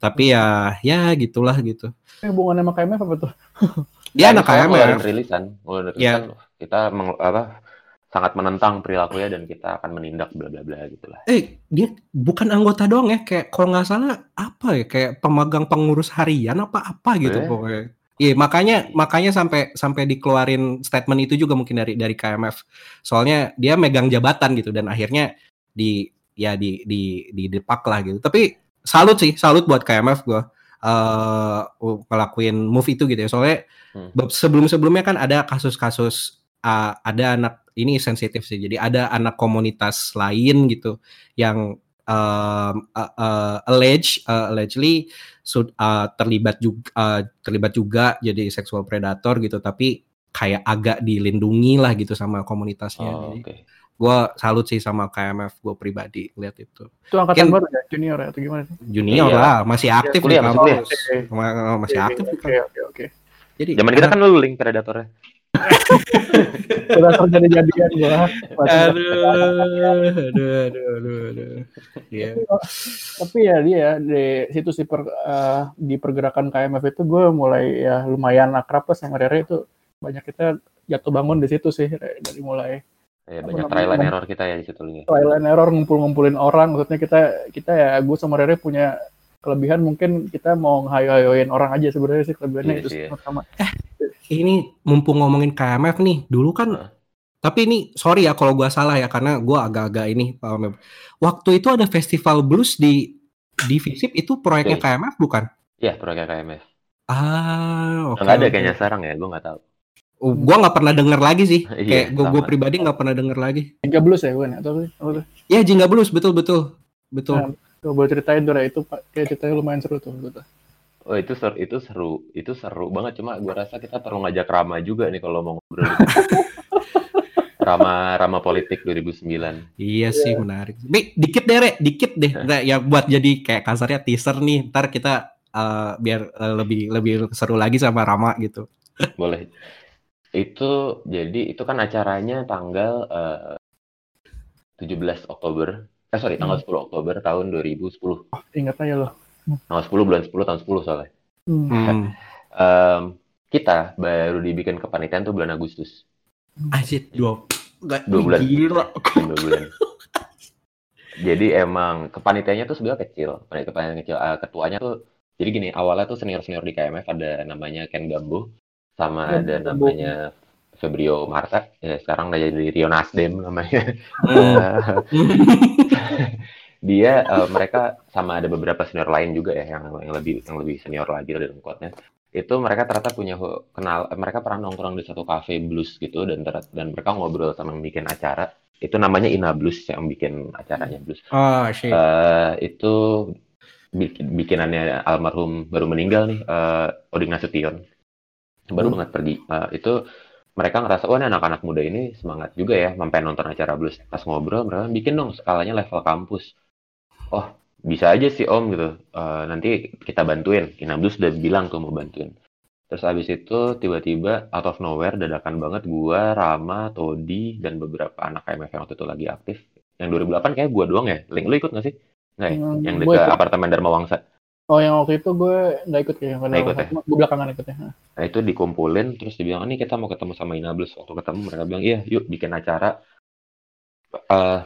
Tapi ya ya gitulah gitu. Hubungannya sama KMF apa tuh? Dia anak KMF. Mulai rilisan, mulai rilisan. Ya. Kita meng, apa, sangat menentang perilakunya dan kita akan menindak bla bla bla gitulah. Eh, dia bukan anggota doang ya, kayak kalau nggak salah apa ya, kayak pemegang pengurus harian apa apa gitu eh. pokoknya. Iya, makanya makanya sampai sampai dikeluarin statement itu juga mungkin dari dari KMF. Soalnya dia megang jabatan gitu dan akhirnya di ya di di di depak lah gitu. Tapi salut sih, salut buat KMF gua uh, ngelakuin move itu gitu ya. Soalnya hmm. sebelum-sebelumnya kan ada kasus-kasus uh, ada anak ini sensitif sih. Jadi ada anak komunitas lain gitu yang uh, uh, uh, allege uh, allegedly uh, terlibat juga uh, terlibat juga jadi seksual predator gitu tapi kayak agak dilindungi lah gitu sama komunitasnya. Oh, jadi, okay gue salut sih sama KMF gue pribadi lihat itu. Itu angkatan baru ya, junior ya atau gimana sih? Junior iya. lah, masih aktif kuliah, di kampus. Masih, masih aktif Oke, oke, oke. Jadi zaman kita kan lu link predatornya. Udah terjadi jadian gua. Aduh, aduh, aduh, aduh, aduh. Yeah. Tapi ya dia di situ sih per, uh, di pergerakan KMF itu gue mulai ya lumayan akrab sama Rere itu banyak kita jatuh bangun di situ sih dari mulai Ya, banyak trial and error kita ya di situ. Ya. Trial and error ngumpul-ngumpulin orang, maksudnya kita kita ya gue sama Rere punya kelebihan mungkin kita mau ngayo-ayoin orang aja sebenarnya sih kelebihannya iya, itu iya. sama. Eh, ini mumpung ngomongin KMF nih, dulu kan uh. tapi ini sorry ya kalau gue salah ya karena gue agak-agak ini waktu itu ada festival blues di di Visip itu proyeknya okay. KMF bukan? Iya, proyeknya KMF. Ah, oke. Okay, Nggak ada kayaknya sekarang ya, gue nggak tahu. Oh, gue nggak pernah denger lagi sih. Iya, Kayak gue gue pribadi nggak pernah denger lagi. Jingga Blues ya gue atau apa Iya Jingga Blues betul betul betul. Nah, boleh ceritain tuh itu kayak ceritanya lumayan seru tuh betul. Oh itu seru itu seru itu seru banget cuma gue rasa kita perlu ngajak Rama juga nih kalau mau ngobrol. Rama Rama politik 2009. Iya sih yeah. menarik. Bi, dikit deh Re, dikit deh. Nah, ya buat jadi kayak kasarnya teaser nih. Ntar kita uh, biar uh, lebih lebih seru lagi sama Rama gitu. Boleh. Itu jadi itu kan acaranya tanggal uh, eh, 17 Oktober. Eh sorry, tanggal hmm. 10 Oktober tahun 2010. Oh, ingat aja loh. Tanggal 10 bulan 10 tahun 10 soalnya. Hmm. um, kita baru dibikin kepanitiaan tuh bulan Agustus. Asyik dua, dua bulan. Gila. Dua bulan. jadi emang kepanitiaannya tuh sebenarnya kecil. Kepanitiaan kecil. Uh, ketuanya tuh jadi gini, awalnya tuh senior-senior di KMF ada namanya Ken Gambo sama ya, ada namanya Febrio Marta ya sekarang udah jadi Rio Nasdem namanya hmm. dia uh, mereka sama ada beberapa senior lain juga ya yang yang lebih yang lebih senior lagi dari kuatnya itu mereka ternyata punya kenal mereka pernah nongkrong di satu cafe blues gitu dan dan mereka ngobrol sama yang bikin acara itu namanya Ina Blues yang bikin acaranya blues. Oh, shit. Uh, itu bikin bikinannya almarhum baru meninggal nih uh, Oding Nasution baru hmm. banget pergi. Uh, itu mereka ngerasa wah oh, anak-anak muda ini semangat juga ya sampai nonton acara blues. Pas ngobrol mereka bikin dong skalanya level kampus. Oh bisa aja sih om gitu. Uh, nanti kita bantuin. Inabdus udah bilang tuh mau bantuin. Terus abis itu tiba-tiba out of nowhere dadakan banget gua Rama Todi dan beberapa anak KMF yang waktu itu lagi aktif. Yang 2008 kayak gua doang ya. Link lu ikut gak sih? Nggak ya? Hmm, yang dekat apartemen Dharma Wangsa Oh yang waktu itu gue nggak ikut ya, karena ikut ya? gue belakangan ikut ya. Nah itu dikumpulin terus dibilang ini kita mau ketemu sama Inables. Waktu ketemu mereka bilang iya yuk bikin acara. Uh,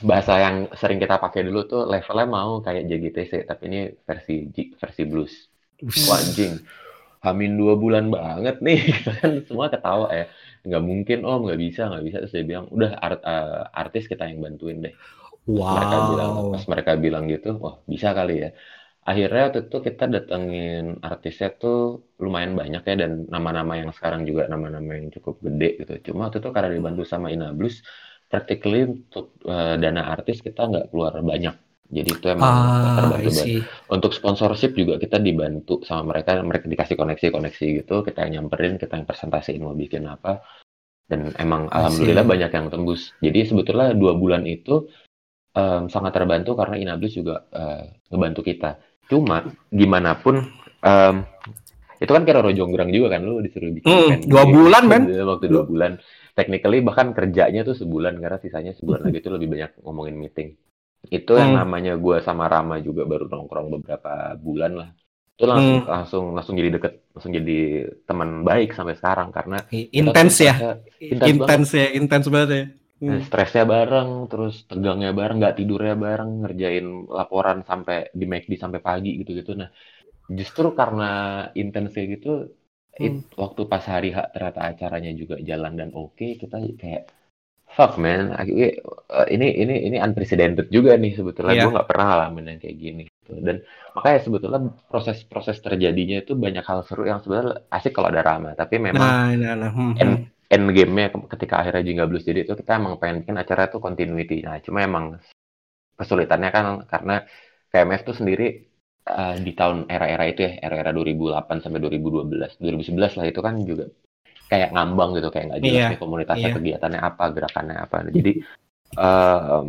bahasa yang sering kita pakai dulu tuh levelnya mau kayak JGTC tapi ini versi versi blues. Anjing. Hamin dua bulan banget nih. Kan semua ketawa ya. Nggak mungkin om. Nggak bisa nggak bisa. Terus dia bilang udah art, uh, artis kita yang bantuin deh. Wow. mereka bilang pas mereka bilang gitu wah bisa kali ya akhirnya waktu itu kita datengin artisnya tuh lumayan banyak ya dan nama-nama yang sekarang juga nama-nama yang cukup gede gitu cuma waktu itu karena dibantu sama Ina Blues practically untuk uh, dana artis kita nggak keluar banyak. Jadi itu emang ah, terbantu banget. Untuk sponsorship juga kita dibantu sama mereka, mereka dikasih koneksi-koneksi gitu, kita yang nyamperin, kita yang presentasiin mau bikin apa. Dan emang alhamdulillah banyak yang tembus. Jadi sebetulnya dua bulan itu um, sangat terbantu karena Inablis juga uh, ngebantu kita. Cuma gimana pun um, itu kan kayak Roro Jonggrang juga kan lu disuruh bikin hmm, dua bulan men waktu dua bulan technically bahkan kerjanya tuh sebulan karena sisanya sebulan lagi itu lebih banyak ngomongin meeting. Itu hmm. yang namanya gue sama Rama juga baru nongkrong beberapa bulan lah. Itu langsung hmm. langsung langsung jadi deket, langsung jadi teman baik sampai sekarang karena intens ya, intens ya, intens banget ya. Hmm. Stresnya bareng, terus tegangnya bareng, nggak tidurnya bareng, ngerjain laporan sampai di McD sampai pagi gitu-gitu. Nah, justru karena intens kayak gitu, hmm. waktu pas hari H ternyata acaranya juga jalan dan oke okay, kita kayak fuck man eh, ini ini ini unprecedented juga nih sebetulnya yeah. gue nggak pernah ngalamin yang kayak gini gitu. dan makanya sebetulnya proses-proses terjadinya itu banyak hal seru yang sebenarnya asik kalau ada Rama tapi memang nah, nah, nah. Hmm, end, game-nya ketika akhirnya Jingga Blues jadi itu kita emang pengen bikin acara itu continuity nah cuma emang kesulitannya kan karena KMF tuh sendiri uh, di tahun era-era itu ya, era-era 2008 sampai 2012, 2011 lah itu kan juga kayak ngambang gitu, kayak nggak jelas yeah. komunitasnya, yeah. kegiatannya apa, gerakannya apa. Jadi um,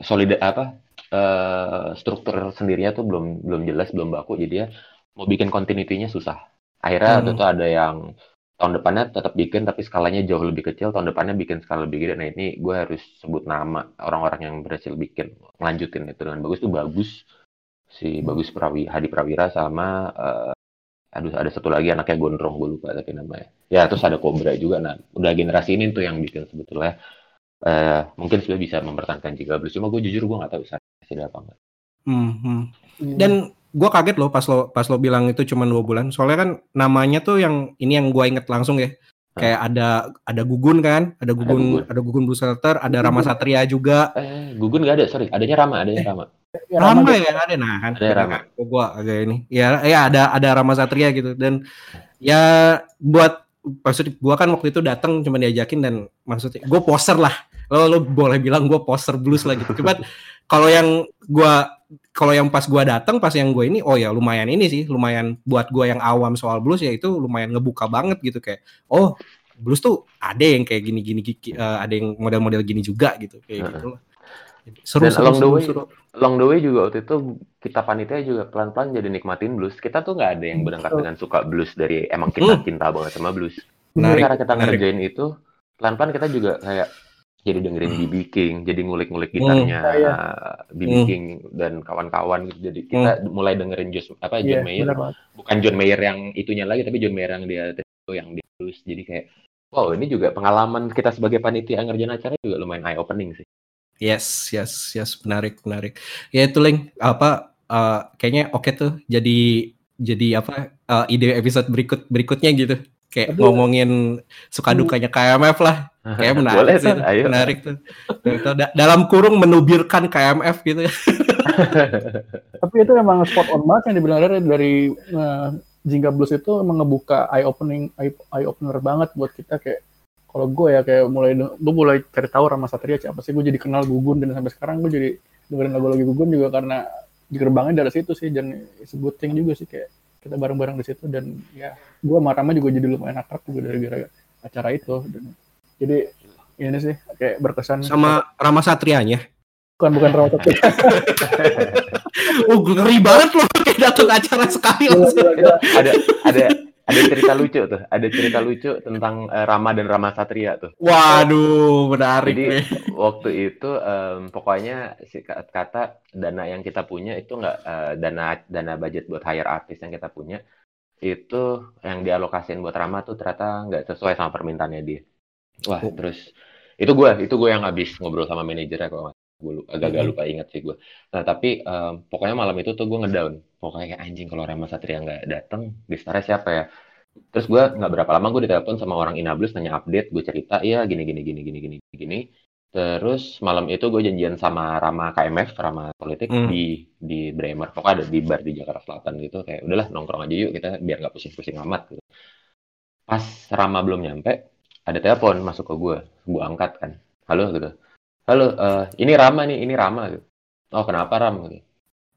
solid apa uh, struktur sendirinya tuh belum belum jelas, belum baku. Jadi ya mau bikin continuity-nya susah. Akhirnya hmm. itu ada yang tahun depannya tetap bikin tapi skalanya jauh lebih kecil. Tahun depannya bikin skala lebih gede. Nah ini gue harus sebut nama orang-orang yang berhasil bikin lanjutin itu dengan bagus. Tuh bagus si Bagus Prawi Hadi Prawira sama uh, aduh ada satu lagi anaknya gondrong gue lupa tapi namanya. Ya terus ada Cobra juga. Nah udah generasi ini tuh yang bikin sebetulnya. Uh, mungkin sudah bisa mempertahankan juga Blues cuma gue jujur gue nggak tahu sih apa enggak hmm, hmm. dan gue kaget loh pas lo pas lo bilang itu cuma dua bulan. Soalnya kan namanya tuh yang ini yang gue inget langsung ya. Kayak ada ada Gugun kan ada Gugun ada Gugun, ada Gugun Blue Shelter ada Rama Satria juga. Eh, Gugun gak ada sorry. Adanya Rama adanya Rama. Ya, Rama ya ada. Nah kan. Ada Rama. Gua agak ini. Ya ya ada ada Rama Satria gitu. Dan ya buat maksud gua kan waktu itu datang cuma diajakin dan maksudnya gue poster lah. Lo lo boleh bilang gue poster blues lah gitu. Cuman kalau yang gua kalau yang pas gua datang pas yang gue ini oh ya lumayan ini sih lumayan buat gua yang awam soal blues ya itu lumayan ngebuka banget gitu kayak oh blues tuh ada yang kayak gini gini, gini uh, ada yang model-model gini juga gitu kayak gitu lah. Seru, Dan seru, along the way, seru. along the way juga waktu itu kita panitia juga pelan-pelan jadi nikmatin blues. Kita tuh nggak ada yang berangkat dengan suka blues dari emang kita hmm. cinta banget sama blues. Nah, karena kita ngerjain itu, pelan-pelan kita juga kayak jadi dengerin BB King, jadi ngulik-ngulik gitarnya hmm. Iya. BB hmm. King dan kawan-kawan gitu. Jadi kita hmm. mulai dengerin Josh, apa John yeah, Mayer, bukan John Mayer yang itunya lagi, tapi John Mayer yang dia itu yang dia blues. Jadi kayak wow ini juga pengalaman kita sebagai panitia ngerjain acara juga lumayan eye opening sih. Yes, yes, yes, menarik, menarik. Ya itu link apa uh, kayaknya oke okay tuh jadi jadi apa uh, ide episode berikut berikutnya gitu. Kayak Aduh. ngomongin suka hmm. dukanya KMF lah. Kayak menarik Boleh, sih. Ayo. Menarik tuh. itu dalam kurung menubirkan KMF gitu. Tapi itu memang spot on banget yang dibilang dari dari uh, Jingga Blues itu emang ngebuka eye opening eye, eye opener banget buat kita kayak kalau gue ya kayak mulai gue mulai cari tahu Rama Satria siapa sih gue jadi kenal Gugun dan sampai sekarang gue jadi dengerin lagu lagi Gugun juga karena gerbangnya dari situ sih dan sebuting juga sih kayak kita bareng-bareng di situ dan ya gue sama Rama juga jadi lumayan akrab juga dari gara acara itu. Dan jadi ini sih kayak berkesan. Sama Rama Satrianya? Bukan bukan Rama Satria. Oh ngeri banget loh kayak datang acara sekali ada ada ada cerita lucu tuh, ada cerita lucu tentang uh, Rama dan Rama Satria tuh. Waduh, menarik. Jadi nih. waktu itu um, pokoknya si kata dana yang kita punya itu nggak uh, dana dana budget buat hire artis yang kita punya itu yang dialokasiin buat Rama tuh ternyata nggak sesuai sama permintaannya dia. Wah, oh. terus itu gue itu gue yang habis ngobrol sama manajernya kalau gue agak-agak lupa ingat sih gue. Nah tapi um, pokoknya malam itu tuh gue ngedown. Pokoknya kayak anjing kalau Rama Satria nggak datang, di siapa ya? Terus gue nggak berapa lama gue ditelepon sama orang Inablus nanya update, gue cerita iya gini gini gini gini gini gini. Terus malam itu gue janjian sama Rama KMF, Rama Politik hmm. di di Bremer. Pokoknya ada di bar di Jakarta Selatan gitu. Kayak udahlah nongkrong aja yuk kita biar nggak pusing-pusing amat. Gitu. Pas Rama belum nyampe, ada telepon masuk ke gue. Gue angkat kan. Halo gitu halo uh, ini Rama nih ini Rama gitu. Oh kenapa Ram gitu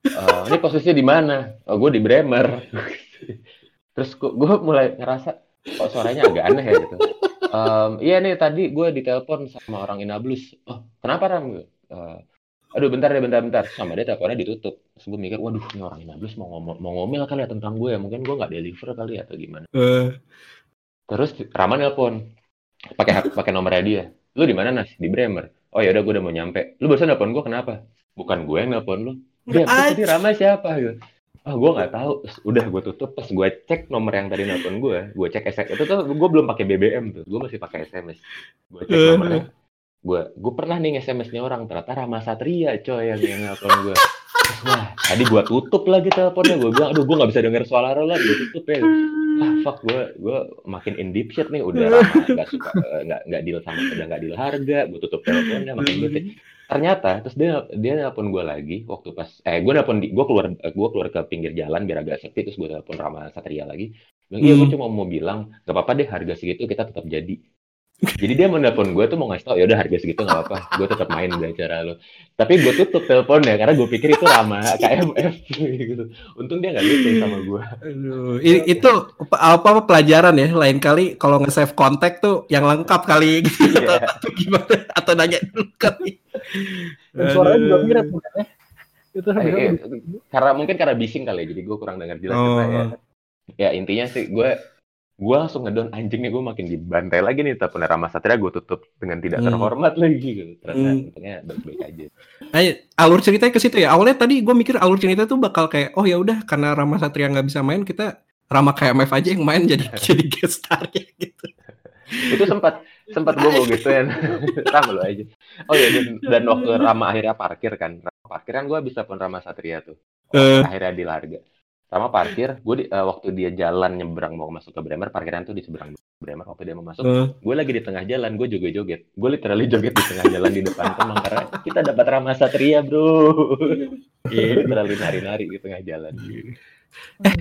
uh, ini posisinya di mana? Oh gue di Bremer. Terus gue mulai ngerasa kok suaranya agak aneh ya gitu. Um, iya nih tadi gue ditelepon sama orang Inablus. Oh kenapa Ram? Gitu uh, aduh bentar deh bentar bentar. Sama dia teleponnya ditutup. Terus gue mikir waduh ini orang Inablus mau ngomong mau ngomel kali ya tentang gue ya. Mungkin gue nggak deliver kali ya atau gimana. Uh. terus Rama nelpon pakai pakai nomornya dia. Lu di mana nas? Di Bremer oh ya udah gue udah mau nyampe. Lu barusan nelpon gue kenapa? Bukan gue yang nelpon lu. Dia tadi ramai siapa? Gitu. Ah oh, gue nggak tahu. Udah gue tutup pas gue cek nomor yang tadi nelpon gue gue cek SMS itu tuh gue belum pakai BBM tuh. Gue masih pakai SMS gue cek nomornya. Gue gue pernah nih SMS-nya orang. Ternyata Rama Satria coy yang yang nelpon gue wah tadi gue tutup lagi teleponnya. Gue bilang aduh gue nggak bisa denger suara lo lagi. Gue tutup ya. Ah fuck gue gue makin in deep shit nih. Udah lama nggak suka eh, nggak nggak deal sama udah nggak deal harga. Gue tutup teleponnya makin gue ternyata terus dia dia nelpon gue lagi waktu pas eh gue nelpon gue keluar eh, gue keluar ke pinggir jalan biar agak sepi terus gue nelpon Rama Satria lagi. Bilang iya gue hmm. cuma mau bilang gak apa-apa deh harga segitu kita tetap jadi jadi dia mau nelpon gue tuh mau ngasih tau ya udah harga segitu nggak apa gue tetap main di acara lo tapi gue tutup teleponnya karena gue pikir itu ramah KMF gitu. Untung dia nggak gitu sama gue Aduh, itu apa apa pelajaran ya lain kali kalau nge-save kontak tuh yang lengkap kali gitu. Yeah. atau, gimana? Atau nanya dulu kali. Suaranya juga mirip ya itu eh, karena mungkin karena bising kali ya jadi gue kurang dengar jelas oh. ya ya intinya sih gue gue langsung ngedon anjingnya gue makin dibantai lagi nih tapi Rama Satria gue tutup dengan tidak hmm. terhormat lagi. Gitu ternyata hmm. untungnya baik-baik aja. Ay, alur ceritanya ke situ ya. Awalnya tadi gue mikir alur cerita tuh bakal kayak oh ya udah karena Rama Satria nggak bisa main kita Rama KMF aja yang main jadi jadi guest starnya gitu. Itu sempat sempat gue mau gituin sama lo aja. Oh ya dan, dan waktu Rama akhirnya parkir kan. Rama parkir kan gue bisa pun Rama Satria tuh. Uh. akhirnya di Larga sama parkir gue di, uh, waktu dia jalan nyebrang mau masuk ke Bremer parkiran tuh di seberang Bremer waktu dia mau masuk uh. gue lagi di tengah jalan gue joget joget gue literally joget di tengah jalan di depan teman karena kita dapat Rama Satria bro yeah. literally nari nari di tengah jalan eh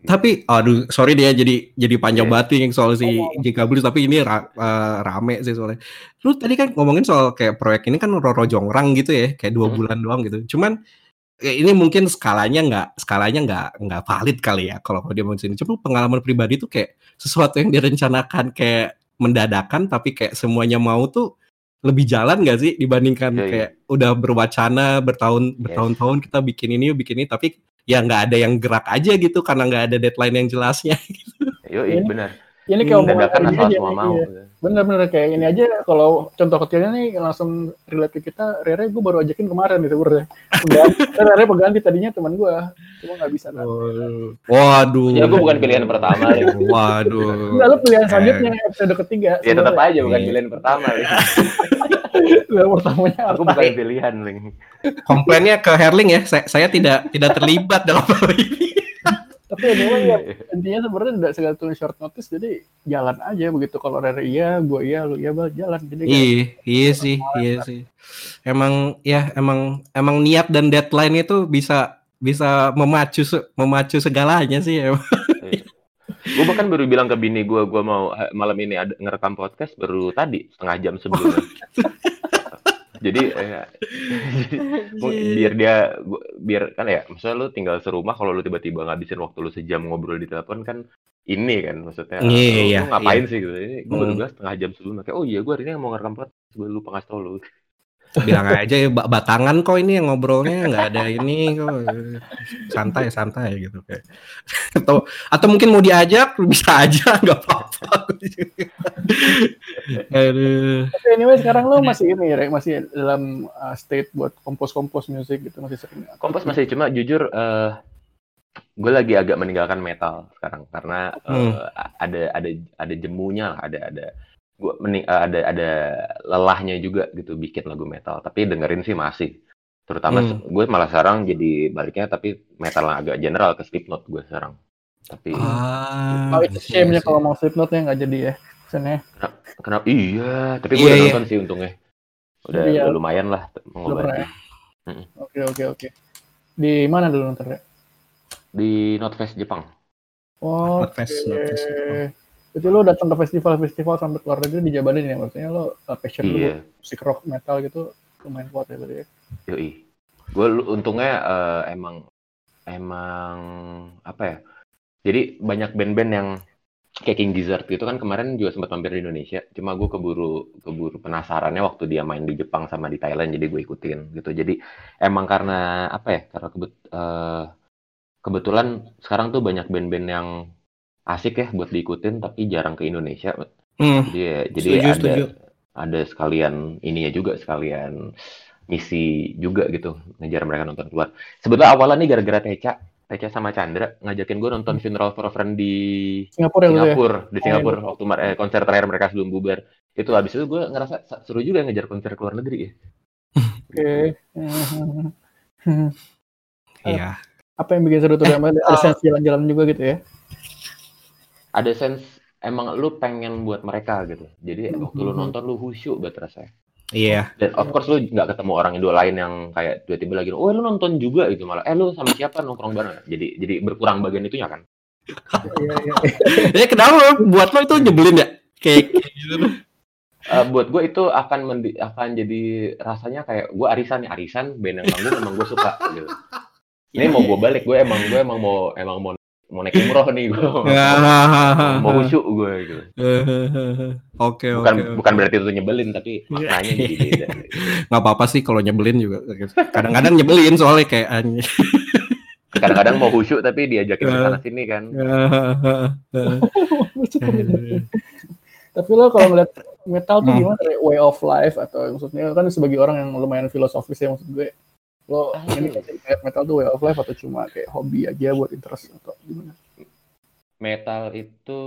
tapi aduh sorry dia jadi jadi panjang yeah. banget nih soal si Jika Blues tapi ini ra, uh, rame sih soalnya lu tadi kan ngomongin soal kayak proyek ini kan Roro Jongrang gitu ya kayak dua hmm. bulan doang gitu cuman Ya, ini mungkin skalanya nggak skalanya nggak nggak valid kali ya kalau dia mau sini. Cuma pengalaman pribadi tuh kayak sesuatu yang direncanakan kayak mendadakan tapi kayak semuanya mau tuh lebih jalan nggak sih dibandingkan yeah, iya. kayak yeah. udah berwacana bertahun bertahun-tahun kita bikin ini bikin ini tapi ya nggak ada yang gerak aja gitu karena nggak ada deadline yang jelasnya. Gitu. Yo, iya benar. Ini kayak dadakan asal semua mau. Iya. Bener-bener kayak ini aja kalau contoh kecilnya nih langsung relate ke kita, Rere gue baru ajakin kemarin nih sebenarnya. Rere pengganti tadinya teman gue, cuma nggak bisa. Kan. Waduh. Ya gue bukan pilihan pertama. ya. Waduh. Enggak, lu pilihan selanjutnya episode ketiga. Ya tetap aja bukan pilihan pertama. Pilihan pertamanya Aku bukan pilihan, Ling. Komplainnya ke Herling ya, saya, saya tidak tidak terlibat dalam hal ini tapi anyway ya intinya sebenarnya tidak segala tulis short notice jadi jalan aja begitu. Kalau dari iya gue iya lu iya bal jalan. Jadi iya iya sih iya sih. Emang ya emang emang niat dan deadline itu bisa bisa memacu memacu segalanya sih ya gue bahkan baru bilang ke bini gue gue mau malam ini ada ngerekam podcast baru tadi setengah jam sebelumnya jadi eh, biar dia biar kan ya maksudnya lu tinggal serumah kalau lu tiba-tiba ngabisin waktu lu sejam ngobrol di telepon kan ini kan maksudnya yeah, lu, yeah, lu ngapain yeah. sih gitu ini gue hmm. setengah jam sebelumnya kayak oh iya gue hari ini mau ngerekam podcast sebelum lu pengas tau lu bilang aja ya batangan kok ini yang ngobrolnya nggak ada ini kok. Santai santai gitu kayak. Atau atau mungkin mau diajak bisa aja nggak apa-apa. Tapi anyway sekarang lo masih ini ya masih dalam uh, state buat kompos kompos musik gitu masih sering. Kompos masih cuma jujur uh, gue lagi agak meninggalkan metal sekarang karena hmm. uh, ada ada ada jemunya lah ada ada gue mending uh, ada ada lelahnya juga gitu bikin lagu metal. Tapi dengerin sih masih. Terutama hmm. gue malah sekarang jadi baliknya tapi metal yang agak general ke Slipknot gue sekarang. Tapi ah, oh itu shame-nya kalau mau Slipknot ya nggak jadi ya Kenapa, kenapa iya tapi gue iya, udah iya. nonton sih untungnya. Udah, iya. udah lumayan lah mengobati ya? oke oke oke. Di mana dulu nonton ya di Notfest Jepang. Oh Notfest okay. Notfest Jepang jadi lo datang ke festival-festival sampai keluar negeri dijabanin ya maksudnya lo uh, passion iya. lo musik rock metal gitu lumayan kuat ya berarti ya. Yoi. Gue untungnya uh, emang emang apa ya? Jadi banyak band-band yang kayak King Gizzard gitu kan kemarin juga sempat mampir di Indonesia. Cuma gue keburu keburu penasarannya waktu dia main di Jepang sama di Thailand jadi gue ikutin gitu. Jadi emang karena apa ya? Karena kebet, uh, kebetulan sekarang tuh banyak band-band yang asik ya buat diikutin tapi jarang ke Indonesia. Hmm. Jadi ya, jadi setuju, ada setuju. ada sekalian ininya juga sekalian misi juga gitu ngejar mereka nonton keluar. Sebetulnya awalnya nih gara-gara Teca, Teca sama Chandra ngajakin gue nonton hmm. Funeral for a Friend di Singapura, ya, Singapura ya? di Singapura oh, waktu eh, konser terakhir mereka sebelum bubar. Itu habis itu gue ngerasa seru juga ngejar konser ke luar negeri ya. Oke. Iya. Apa yang bikin seru tuh? Ada jalan-jalan juga gitu ya? Ada sense emang lu pengen buat mereka gitu. Jadi waktu lu nonton lu khusyuk buat rasanya. Iya. Dan of course lu nggak ketemu orang idola lain yang kayak tiba-tiba lagi, oh lu nonton juga gitu malah. Eh lu sama siapa nongkrong bareng? Jadi jadi berkurang bagian itunya kan. Iya iya. Ya kenapa buat lo itu nyebelin ya? Kayak, gitu. Uh, buat gue itu akan mendi akan jadi rasanya kayak gue arisan nih arisan band yang manggung emang gue suka gitu. Ini mau gue balik gue emang gue emang mau emang mau mau naik umroh nih gue mau khusyuk gue gitu. Oke bukan okay, bukan berarti itu nyebelin tapi maknanya jadi beda nggak apa-apa sih kalau nyebelin juga. Kadang-kadang nyebelin soalnya kayak kadang-kadang mau khusyuk tapi diajakin ke sana sini kan. Tapi lo kalau ngeliat metal tuh hmm. gimana way of life atau maksudnya kan sebagai orang yang lumayan filosofis ya maksud gue lo ah, ini iya. kayak metal tuh way of life atau cuma kayak hobi aja buat interest atau gimana? Metal itu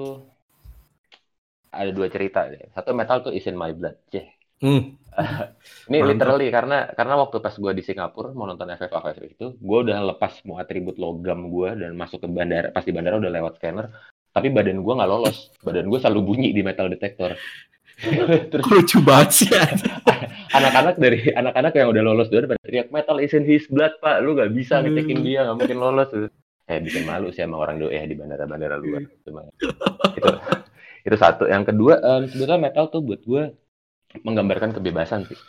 ada dua cerita deh. Satu metal tuh is in my blood. Ceh hmm. ini Mantap. literally karena karena waktu pas gue di Singapura mau nonton FF FF itu gue udah lepas semua atribut logam gue dan masuk ke bandara. Pas di bandara udah lewat scanner tapi badan gue nggak lolos. Badan gue selalu bunyi di metal detector Terus lucu banget sih. anak-anak dari anak-anak yang udah lolos dulu pada teriak metal is in his blood pak, lu gak bisa hmm. ngecekin dia, gak mungkin lolos. Eh bikin malu sih sama orang doa ya di bandara-bandara luar. Cuma itu itu satu. Yang kedua um, sebetulnya metal tuh buat gue menggambarkan kebebasan sih.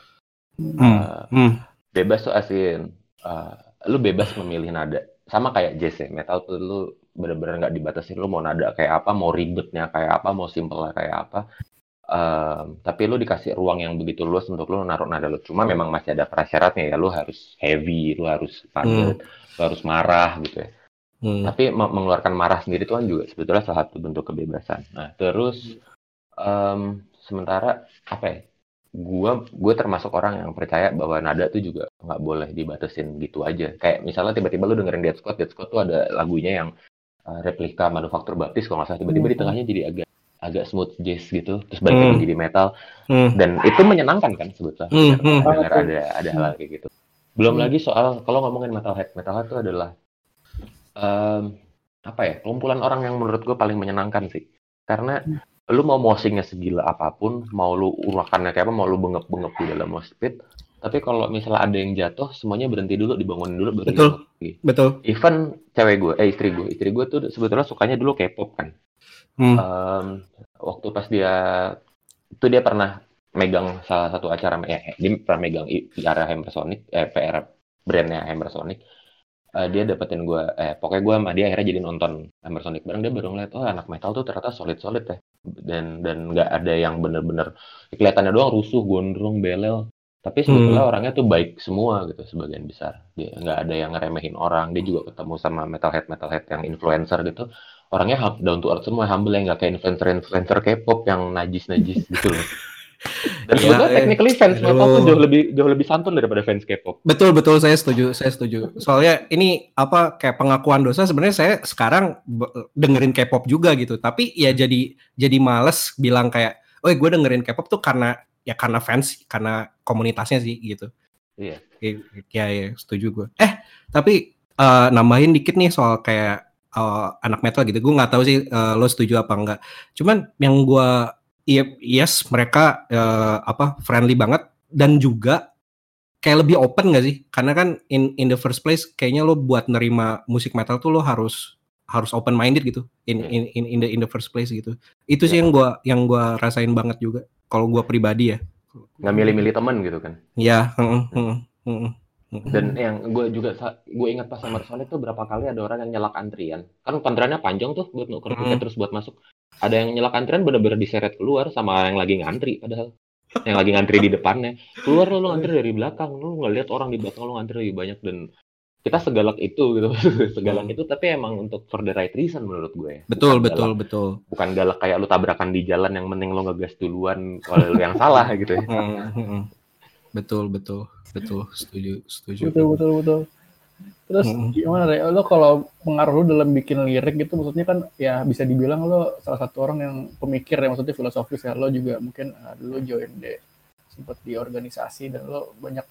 Hmm. Uh, hmm. Bebas tuh asin. Uh, lu bebas memilih nada. Sama kayak jazz ya. Metal tuh lu bener-bener nggak dibatasi lu mau nada kayak apa mau ribetnya kayak apa mau simple kayak apa Um, tapi lu dikasih ruang yang begitu luas untuk lu naruh nada lu. Cuma memang masih ada prasyaratnya ya. Lu harus heavy, lu harus padat, hmm. lu harus marah gitu ya. Hmm. Tapi mengeluarkan marah sendiri itu kan juga sebetulnya salah satu bentuk kebebasan. Nah, terus um, sementara apa ya? Gua gue termasuk orang yang percaya bahwa nada tuh juga nggak boleh dibatasin gitu aja. Kayak misalnya tiba-tiba lu dengerin Dead Squad, Dead Squad tuh ada lagunya yang uh, replika manufaktur baptis kalau nggak salah tiba-tiba hmm. di tengahnya jadi agak agak smooth jazz gitu terus balik hmm. jadi metal hmm. dan itu menyenangkan kan sebetulnya hmm. hmm. dengar ada ada hal kayak gitu belum hmm. lagi soal kalau ngomongin metalhead metalhead itu adalah um, apa ya kumpulan orang yang menurut gue paling menyenangkan sih karena hmm. lu mau mosingnya segila apa pun mau lu urakannya kayak apa mau lu bengep bengep di dalam pit tapi kalau misalnya ada yang jatuh semuanya berhenti dulu dibangunin dulu baru betul betul even cewek gue eh istri gue istri gue tuh sebetulnya sukanya dulu K-pop kan Hmm. Um, waktu pas dia itu dia pernah megang salah satu acara ya, dia pernah megang PR Hammersonic eh PR brandnya Hammersonic uh, dia dapetin gue eh pokoknya gue sama dia akhirnya jadi nonton Hammersonic bareng. Dia baru ngeliat oh anak metal tuh ternyata solid solid ya. Dan dan nggak ada yang bener-bener kelihatannya doang rusuh gondrong belel. Tapi sebetulnya hmm. orangnya tuh baik semua gitu sebagian besar. Dia nggak ada yang ngeremehin orang. Dia juga ketemu sama metalhead metalhead yang influencer gitu orangnya down to earth semua humble yang nggak kayak influencer influencer K-pop yang najis najis gitu loh dan ya, sebetulnya eh, technically fans metal tuh jauh lebih jauh lebih santun daripada fans K-pop. Betul betul saya setuju saya setuju. Soalnya ini apa kayak pengakuan dosa sebenarnya saya sekarang dengerin K-pop juga gitu. Tapi ya jadi jadi males bilang kayak, oh gue dengerin K-pop tuh karena ya karena fans karena komunitasnya sih gitu. Iya. Ya, ya setuju gue. Eh tapi uh, nambahin dikit nih soal kayak uh, anak metal gitu. Gue nggak tahu sih uh, lo setuju apa enggak. Cuman yang gue Iya, yes, mereka uh, apa friendly banget dan juga kayak lebih open gak sih? Karena kan in in the first place kayaknya lo buat nerima musik metal tuh lo harus harus open minded gitu in in in in the in the first place gitu. Itu sih yang gua yang gua rasain banget juga kalau gua pribadi ya. Nggak milih-milih teman gitu kan? Iya. Uh, uh, uh, uh. Dan yang gue juga gue ingat pas sama Sonic tuh berapa kali ada orang yang nyelak antrian. Kan antriannya panjang tuh buat nuker tiket terus buat masuk. Ada yang nyelak antrian bener-bener diseret keluar sama yang lagi ngantri padahal. Yang lagi ngantri di depannya. Keluar lo, lo ngantri dari belakang. Lo nggak lihat orang di belakang lo ngantri lebih banyak. Dan kita segalak itu gitu. Segalak itu tapi emang untuk for the right reason menurut gue betul bukan betul galak, betul. Bukan galak kayak lu tabrakan di jalan yang mending lo ngegas duluan kalau lu yang salah gitu ya betul betul betul setuju setuju betul betul betul Terus hmm. gimana deh, lo kalau pengaruh lo dalam bikin lirik gitu, maksudnya kan ya bisa dibilang lo salah satu orang yang pemikir ya, maksudnya filosofis ya, lo juga mungkin uh, dulu join deh sempat di organisasi dan lo banyak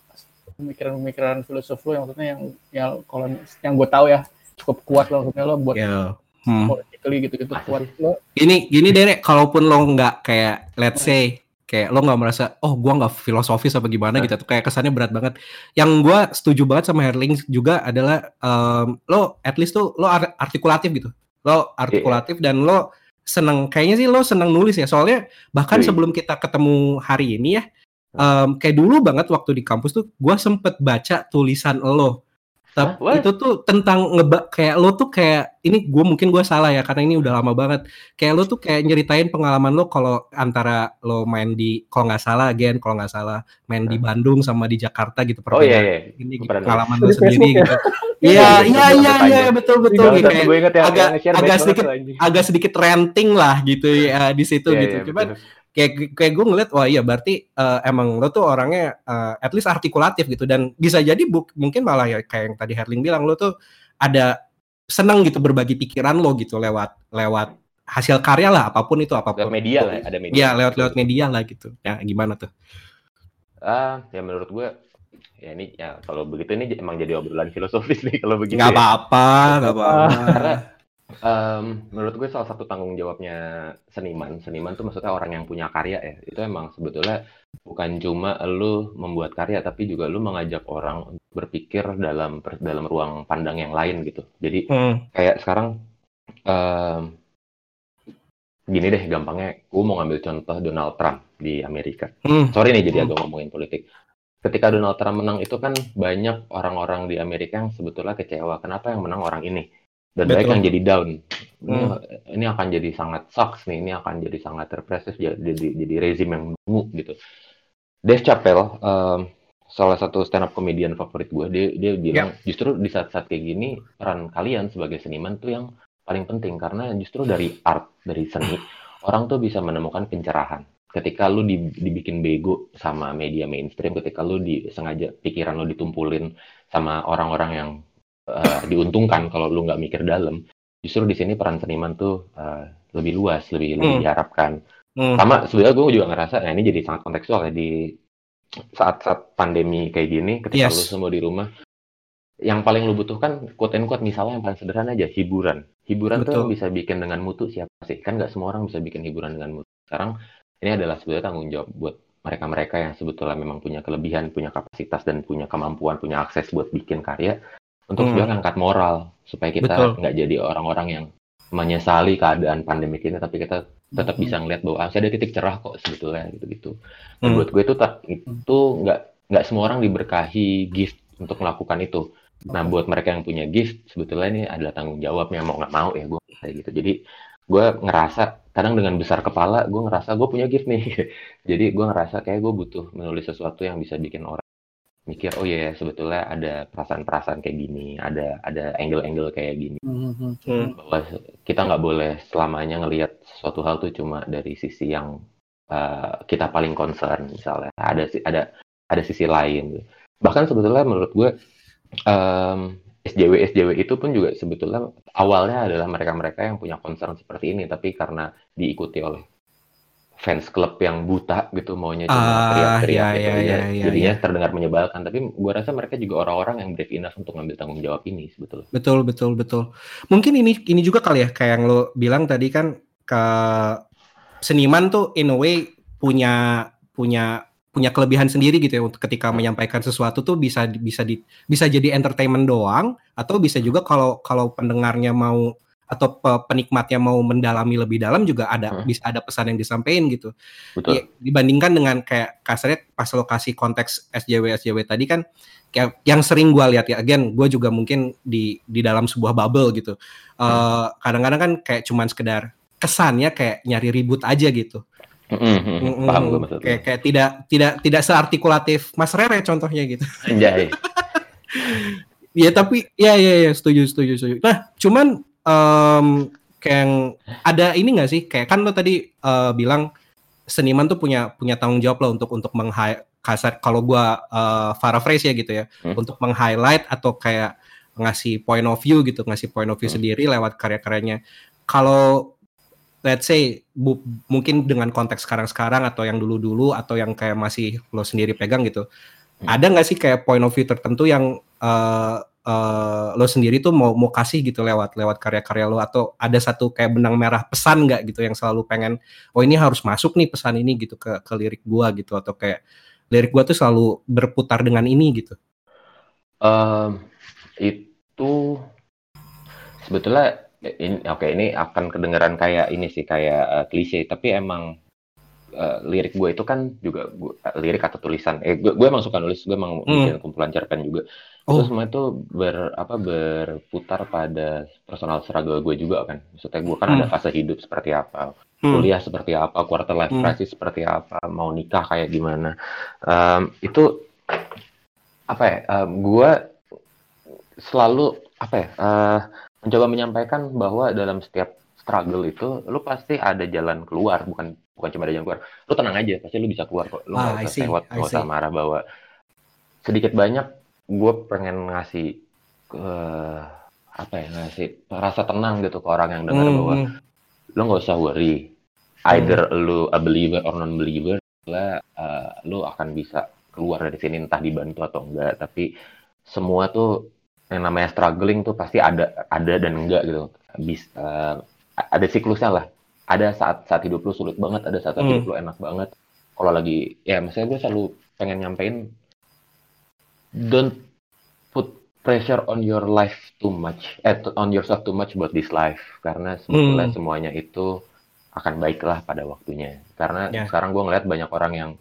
pemikiran-pemikiran filosof lo yang maksudnya yang yang kalau yang gue tahu ya cukup kuat lo maksudnya lo buat yeah. hmm. politically gitu-gitu kuat lo. Gini gini deh, kalaupun lo nggak kayak let's say kayak lo nggak merasa oh gue nggak filosofis apa gimana nah. gitu tuh kayak kesannya berat banget yang gue setuju banget sama Herling juga adalah um, lo at least tuh lo artikulatif gitu lo artikulatif yeah. dan lo seneng kayaknya sih lo seneng nulis ya soalnya bahkan yeah. sebelum kita ketemu hari ini ya um, kayak dulu banget waktu di kampus tuh gue sempet baca tulisan lo tapi huh? itu tuh tentang ngeba kayak lo tuh kayak ini gue mungkin gue salah ya karena ini udah lama banget. Kayak lo tuh kayak nyeritain pengalaman lo kalau antara lo main di kalau nggak salah again kalau nggak salah main di Bandung sama di Jakarta gitu perbedaan. Oh iya, iya. Ini gitu, pengalaman lo sendiri ya? gitu. Iya iya iya iya betul betul gitu. Kayak ya, agak agak sedikit agak sedikit renting lah gitu ya di situ yeah, gitu. Yeah, Cuman betul kayak kayak gue ngeliat wah iya berarti uh, emang lo tuh orangnya uh, at least artikulatif gitu. Dan bisa jadi buk, mungkin malah ya kayak yang tadi Herling bilang lo tuh ada seneng gitu berbagi pikiran lo gitu lewat lewat hasil karya lah apa pun itu apa pun. Lewat media lah ada media. Ya lewat lewat media lah gitu. Ya gimana tuh? Ah uh, ya menurut gue ya ini ya kalau begitu ini emang jadi obrolan filosofis nih kalau begitu nggak ya. apa-apa nggak apa-apa. karena Um, menurut gue salah satu tanggung jawabnya seniman, seniman tuh maksudnya orang yang punya karya ya. Itu emang sebetulnya bukan cuma lu membuat karya, tapi juga lu mengajak orang berpikir dalam dalam ruang pandang yang lain gitu. Jadi hmm. kayak sekarang um, gini deh gampangnya, gue mau ngambil contoh Donald Trump di Amerika. Hmm. Sorry nih jadi hmm. agak ngomongin politik. Ketika Donald Trump menang itu kan banyak orang-orang di Amerika yang sebetulnya kecewa. Kenapa yang menang orang ini? Dan Betul. yang jadi down. Ini, hmm. ini akan jadi sangat sucks nih, ini akan jadi sangat represif, jadi jadi, jadi rezim yang bungu gitu. Dave Chappelle, um, salah satu stand up comedian favorit gue, dia dia bilang yeah. justru di saat-saat kayak gini peran kalian sebagai seniman tuh yang paling penting karena justru dari art, dari seni orang tuh bisa menemukan pencerahan. Ketika lu dibikin bego sama media mainstream, ketika lu disengaja pikiran lu ditumpulin sama orang-orang yang uh, diuntungkan kalau lu nggak mikir dalam. Justru di sini peran seniman tuh uh, lebih luas, lebih hmm. lebih diharapkan. Hmm. Sama sebenarnya gue juga ngerasa, nah ini jadi sangat kontekstual ya di saat-saat pandemi kayak gini, ketika yes. lu semua di rumah, yang paling lu butuhkan quote and quote misalnya yang paling sederhana aja hiburan. Hiburan Betul. tuh bisa bikin dengan mutu siapa sih? Kan nggak semua orang bisa bikin hiburan dengan mutu. Sekarang ini adalah sebenarnya tanggung jawab buat mereka-mereka yang sebetulnya memang punya kelebihan, punya kapasitas dan punya kemampuan, punya akses buat bikin karya untuk hmm. juga ngangkat moral supaya kita nggak jadi orang-orang yang menyesali keadaan pandemi ini tapi kita tetap bisa ngeliat bahwa masih ada titik cerah kok sebetulnya gitu-gitu. Hmm. buat gue itu itu nggak nggak semua orang diberkahi gift untuk melakukan itu. Nah buat mereka yang punya gift sebetulnya ini adalah tanggung jawabnya mau nggak mau ya gue kayak gitu. Jadi gue ngerasa kadang dengan besar kepala gue ngerasa gue punya gift nih. Jadi gue ngerasa kayak gue butuh menulis sesuatu yang bisa bikin orang mikir oh ya yeah, sebetulnya ada perasaan-perasaan kayak gini ada ada angle-angle kayak gini. Mm-hmm. bahwa kita nggak boleh selamanya ngelihat sesuatu hal tuh cuma dari sisi yang uh, kita paling concern misalnya. Ada ada ada sisi lain. Bahkan sebetulnya menurut gue um, SJW SJW itu pun juga sebetulnya awalnya adalah mereka-mereka yang punya concern seperti ini tapi karena diikuti oleh fans klub yang buta gitu maunya cuma ah, teriak-teriak iya, gitu. iya, ya, iya, jadinya iya. terdengar menyebalkan. Tapi gue rasa mereka juga orang-orang yang brave enough untuk ngambil tanggung jawab ini sebetulnya. Betul betul betul. Mungkin ini ini juga kali ya kayak yang lo bilang tadi kan ke seniman tuh in a way punya punya punya kelebihan sendiri gitu ya untuk ketika menyampaikan sesuatu tuh bisa bisa di bisa jadi entertainment doang atau bisa juga kalau kalau pendengarnya mau atau penikmatnya mau mendalami lebih dalam juga ada hmm. bisa ada pesan yang disampaikan gitu. Betul. Ya, dibandingkan dengan kayak kasarnya pas lokasi konteks SJW SJW tadi kan kayak yang sering gue lihat ya, again gue juga mungkin di di dalam sebuah bubble gitu. kadang hmm. Uh, kadang-kadang kan kayak cuman sekedar kesannya kayak nyari ribut aja gitu. Mm -hmm. Paham gue maksudnya. Kayak, kayak tidak tidak tidak seartikulatif Mas Rere contohnya gitu. Anjay. ya tapi ya ya ya setuju setuju setuju. Nah, cuman um, kayak ada ini nggak sih kayak kan lo tadi uh, bilang seniman tuh punya punya tanggung jawab lo untuk untuk meng kasar kalau gua uh, paraphrase ya gitu ya hmm. untuk meng-highlight atau kayak ngasih point of view gitu ngasih point of view hmm. sendiri lewat karya-karyanya kalau let's say bu, mungkin dengan konteks sekarang-sekarang atau yang dulu-dulu atau yang kayak masih lo sendiri pegang gitu hmm. ada nggak sih kayak point of view tertentu yang uh, uh, lo sendiri tuh mau mau kasih gitu lewat lewat karya-karya lo? Atau ada satu kayak benang merah pesan nggak gitu yang selalu pengen oh ini harus masuk nih pesan ini gitu ke ke lirik gua gitu? Atau kayak lirik gua tuh selalu berputar dengan ini gitu? Um, itu sebetulnya ini oke okay, ini akan kedengaran kayak ini sih kayak uh, klise tapi emang uh, lirik gue itu kan juga gua, uh, lirik atau tulisan. Eh gue, gue emang suka nulis gue emang hmm. bikin kumpulan cerpen juga oh. itu semua itu ber apa berputar pada personal struggle gue juga kan maksudnya gue kan hmm. ada fase hidup seperti apa hmm. kuliah seperti apa quarter life hmm. crisis seperti apa mau nikah kayak gimana um, itu apa ya um, gue selalu apa ya uh, mencoba menyampaikan bahwa dalam setiap struggle itu lu pasti ada jalan keluar bukan bukan cuma ada jalan keluar lu tenang aja pasti lu bisa keluar kok lu ah, nggak usah lewat nggak usah marah bahwa sedikit banyak gue pengen ngasih uh, apa ya ngasih rasa tenang gitu ke orang yang dengar hmm. bahwa hmm. lu nggak usah worry either hmm. lu a believer or non believer lah uh, lu akan bisa keluar dari sini entah dibantu atau enggak tapi semua tuh yang namanya struggling tuh pasti ada ada dan enggak gitu bisa uh, ada siklusnya lah ada saat saat hidup lu sulit banget ada saat, saat hmm. hidup lu enak banget kalau lagi ya misalnya gue selalu pengen nyampein don't put pressure on your life too much eh on yourself too much about this life karena sebetulnya hmm. semuanya itu akan baiklah pada waktunya karena yeah. sekarang gue ngeliat banyak orang yang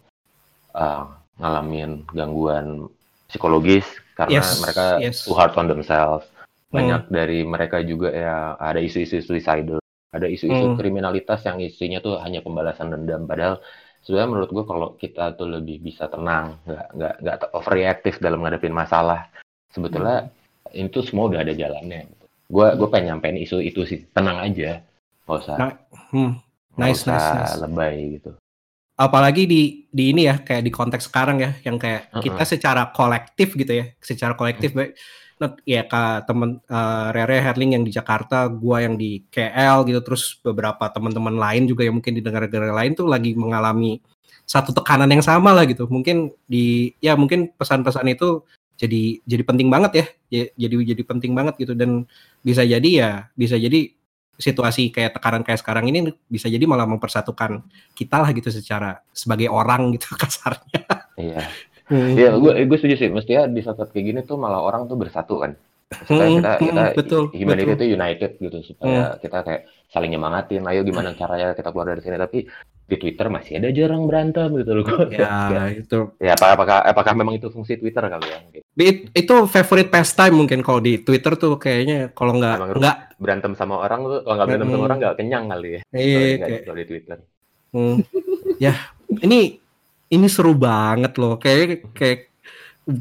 uh, ngalamin gangguan psikologis karena yes, mereka yes. too hard on themselves banyak hmm. dari mereka juga ya ada isu-isu suicidal ada isu-isu hmm. kriminalitas yang isinya tuh hanya pembalasan dendam padahal sebenarnya menurut gue kalau kita tuh lebih bisa tenang nggak nggak nggak overreaktif dalam ngadepin masalah sebetulnya hmm. itu semua udah ada jalannya gue gue pengen nyampein isu itu sih tenang aja nggak usah nah, hmm. nice, usah nice, nice. lebay gitu apalagi di di ini ya kayak di konteks sekarang ya yang kayak uh -uh. kita secara kolektif gitu ya secara kolektif uh ya kak temen uh, Rere Herling yang di Jakarta, gua yang di KL gitu, terus beberapa teman-teman lain juga yang mungkin di negara-negara lain tuh lagi mengalami satu tekanan yang sama lah gitu. Mungkin di ya mungkin pesan-pesan itu jadi jadi penting banget ya, ya jadi jadi penting banget gitu dan bisa jadi ya bisa jadi situasi kayak tekanan kayak sekarang ini bisa jadi malah mempersatukan kita lah gitu secara sebagai orang gitu kasarnya. Iya. Iya, gue gue setuju sih. Mestinya di saat, saat kayak gini tuh malah orang tuh bersatu kan. supaya hmm, kita hmm, kita betul, humanity betul. itu united gitu supaya hmm. kita kayak saling nyemangatin ayo gimana caranya kita keluar dari sini tapi di Twitter masih ada jarang berantem gitu loh ya, itu ya apakah, apakah apakah memang itu fungsi Twitter kali ya gitu. itu favorite pastime mungkin kalau di Twitter tuh kayaknya kalau nggak nggak berantem sama orang tuh kalau nggak berantem hmm. sama orang nggak kenyang kali ya iya, kalau di Twitter hmm. ya ini ini seru banget loh kayak kayak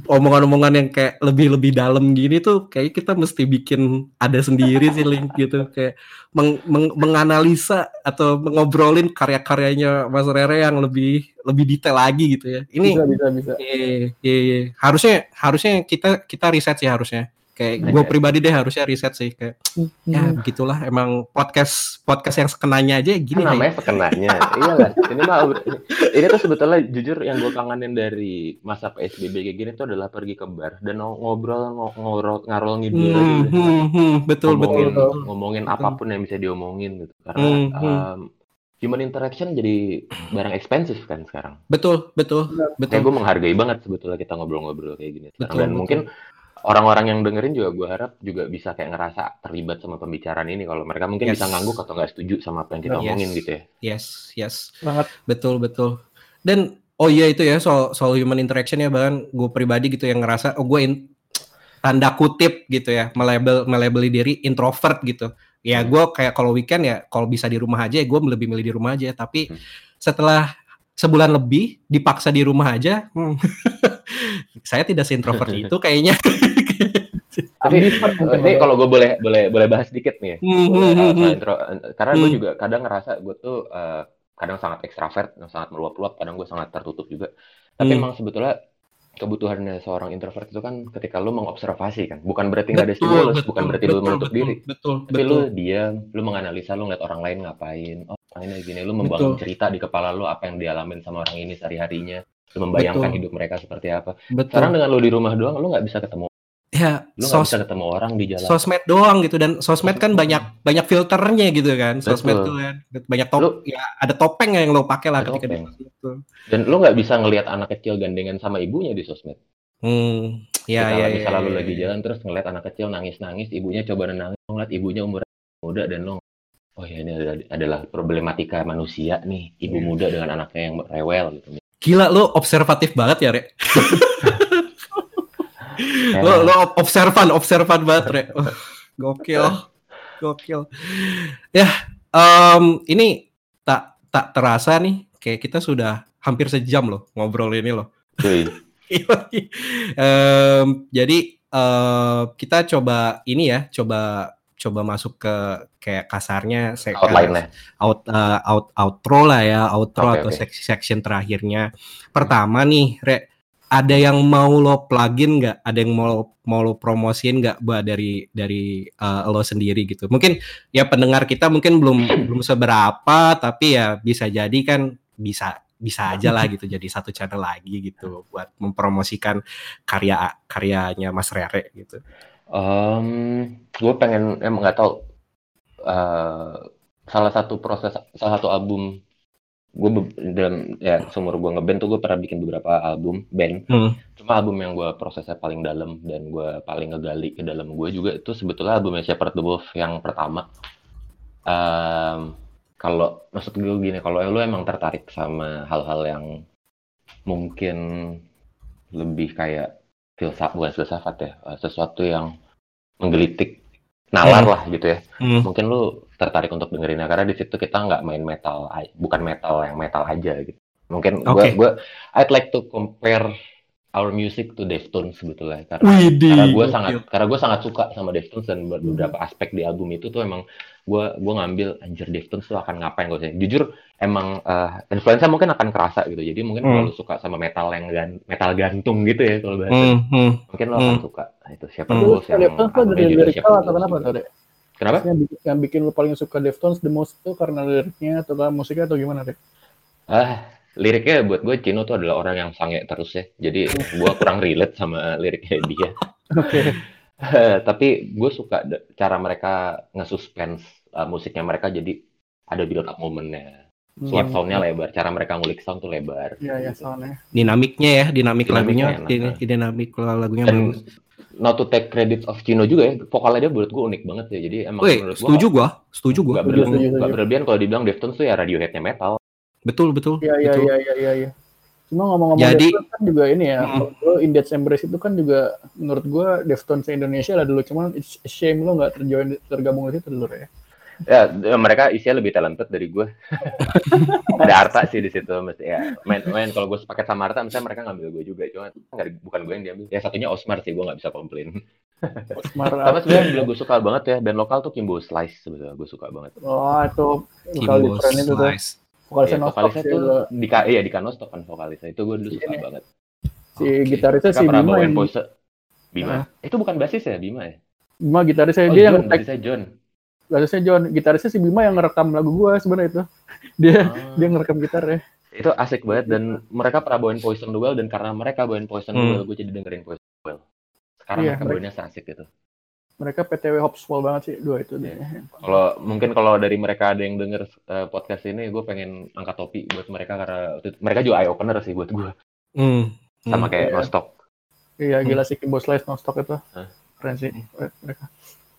omongan-omongan yang kayak lebih-lebih dalam gini tuh kayak kita mesti bikin ada sendiri sih link gitu kayak meng, meng, menganalisa atau ngobrolin karya-karyanya Mas Rere yang lebih lebih detail lagi gitu ya. Ini bisa bisa bisa. Iya, iya, iya. harusnya harusnya kita kita riset sih harusnya kayak gue pribadi deh harusnya riset sih kayak ya hmm. begitulah emang podcast podcast yang sekenanya aja gini kan namanya ya. sekenanya iya lah ini mah ini tuh sebetulnya jujur yang gue kangenin dari masa psbb kayak gini tuh adalah pergi ke bar dan ngobrol ngobrol ngarol ngidul hmm, gitu. hmm, hmm, betul ngomongin, betul ngomongin betul. apa pun yang bisa diomongin gitu karena hmm, hmm. Um, human interaction jadi barang ekspensif kan sekarang betul betul betul kayak gue menghargai banget sebetulnya kita ngobrol-ngobrol kayak gini betul, dan betul. mungkin orang-orang yang dengerin juga gue harap juga bisa kayak ngerasa terlibat sama pembicaraan ini kalau mereka mungkin yes. bisa ngangguk atau nggak setuju sama apa yang kita yes. omongin gitu ya. Yes, yes. Banget. Betul, betul. Dan oh iya itu ya soal soal human interaction ya bahkan gue pribadi gitu yang ngerasa oh gue in, tanda kutip gitu ya melabel melabeli diri introvert gitu. Ya hmm. gue kayak kalau weekend ya kalau bisa di rumah aja ya gue lebih milih di rumah aja tapi hmm. setelah sebulan lebih dipaksa di rumah aja hmm. saya tidak seintrovert itu kayaknya tapi ini kalau gue boleh boleh boleh bahas sedikit nih ya. Hmm, boleh, uh, intro, karena gue juga kadang ngerasa gue tuh uh, kadang sangat ekstrovert sangat meluap-luap kadang gue sangat tertutup juga tapi hmm. emang sebetulnya kebutuhannya seorang introvert itu kan ketika lu mengobservasi kan bukan berarti nggak ada stimulus betul, bukan berarti betul, lu menutup betul, diri betul, tapi betul. lu diam lu menganalisa lu ngeliat orang lain ngapain oh ini gini lu membangun betul. cerita di kepala lu apa yang dialamin sama orang ini sehari harinya lu membayangkan betul. hidup mereka seperti apa betul. sekarang dengan lu di rumah doang lu nggak bisa ketemu ya lu sos bisa ketemu orang di jalan sosmed doang gitu dan sosmed kan banyak banyak filternya gitu kan Betul. sosmed tuh kan banyak top lu, ya ada topeng yang lo pakai lah ketika topeng. di itu dan lu nggak bisa ngelihat anak kecil gandengan sama ibunya di sosmed hmm ya ya, ya misalnya ya, lu lagi ya. jalan terus ngeliat anak kecil nangis nangis ibunya coba nangis ngeliat ibunya umur muda dan lo oh ya ini adalah problematika manusia nih ibu iya. muda dengan anaknya yang rewel gitu. Gila lo observatif banget ya Rek lo lo observan observan banget re. Oh, gokil gokil. Ya um, ini tak tak terasa nih kayak kita sudah hampir sejam loh ngobrol ini loh. Um, jadi uh, kita coba ini ya coba coba masuk ke kayak kasarnya outline out, uh, out outro lah ya outro okay, atau okay. section terakhirnya pertama nih Re ada yang mau lo plugin nggak? Ada yang mau mau lo promosiin nggak buat dari dari uh, lo sendiri gitu? Mungkin ya pendengar kita mungkin belum belum seberapa, tapi ya bisa jadi kan bisa bisa aja lah gitu jadi satu channel lagi gitu buat mempromosikan karya karyanya Mas Rere gitu. Um, gue pengen emang nggak tahu uh, salah satu proses salah satu album gue dalam ya seumur gue ngeband tuh gue pernah bikin beberapa album band hmm. cuma album yang gue prosesnya paling dalam dan gue paling ngegali ke dalam gue juga itu sebetulnya albumnya Shepherd the Wolf yang pertama um, kalau maksud gue gini kalau lu emang tertarik sama hal-hal yang mungkin lebih kayak filsafat bukan filsafat ya sesuatu yang menggelitik nalar hmm. lah gitu ya hmm. mungkin lu tertarik untuk dengerinnya karena di situ kita nggak main metal bukan metal yang metal aja gitu mungkin okay. gue I'd like to compare our music to Deftones sebetulnya karena Widi, karena gue sangat karena gue sangat suka sama Deftones dan beberapa hmm. aspek di album itu tuh emang gue gue ngambil anjir Deftones tuh akan ngapain gue sih jujur emang uh, influencer mungkin akan kerasa gitu jadi mungkin hmm. kalau suka sama metal yang gan, metal gantung gitu ya kalau bahasa hmm. hmm. mungkin lo akan hmm. suka nah, itu siapa hmm. Deftones yang Deftones tuh dari lirikal atau kenapa tuh Kenapa? Yang bikin, yang bikin lo paling suka Deftones the most tuh karena liriknya atau musiknya atau gimana deh? Ah, liriknya buat gue Cino tuh adalah orang yang sange terus ya. Jadi gue kurang relate sama liriknya dia. Oke. Okay. tapi gue suka cara mereka nge-suspense uh, musiknya mereka jadi ada build up momennya. Suara hmm. soundnya lebar, cara mereka ngulik sound tuh lebar. Iya, iya soundnya. Dinamiknya ya, dinamik, dinamik lagunya, enak. dinamik lagunya Dan bagus not to take credit of Chino juga ya, vokalnya dia menurut gue unik banget ya. Jadi emang Wih, menurut setuju gue, setuju gue. Gak berlebihan, gak berlebihan kalau dibilang Deftones tuh ya Radioheadnya metal. Betul betul. Iya iya iya iya iya. Ya. Cuma ngomong-ngomong Jadi, Deftones kan juga ini ya, mm. lo In Death Embrace itu kan juga menurut gue Deftones Indonesia lah dulu, cuman it's a shame lo nggak terjoin tergabung di situ dulu ya. Ya, mereka isinya lebih talented dari gue. ada Arta sih di situ, mesti ya. Main, main kalau gue sepaket sama Arta, misalnya mereka ngambil gue juga, cuma bukan gue yang diambil. Ya satunya Osmar sih, gue nggak bisa komplain. Osmar. Tapi sebenarnya yang gue suka banget ya, band lokal tuh Kimbo Slice sebetulnya, gue suka banget. Oh, itu lokal different itu tuh. Vokalisnya, ya, vokalisnya tuh di iya di Kanostok kan vokalisnya itu gue dulu suka Ini. banget. Si okay. gitarisnya si Bima yang Bima. Itu bukan basis ya Bima ya? Bima gitarisnya oh, dia John, yang basisnya John bassisnya John gitarisnya si Bima yang ngerekam lagu gue sebenarnya itu dia oh. dia ngerekam gitar ya itu asik banget dan mereka pernah bawain Poison Well dan karena mereka bawain Poison hmm. Well gue jadi dengerin Poison Well sekarang iya, mereka bawainnya asik gitu mereka PTW Hopswell banget sih dua itu dia. Kalau mungkin kalau dari mereka ada yang denger uh, podcast ini, gue pengen angkat topi buat mereka karena mereka juga eye opener sih buat gue. Hmm. Sama kayak iya. Nostok. Iya gila hmm. sih Kimbo Slice Nostok itu. Huh? Keren sih mereka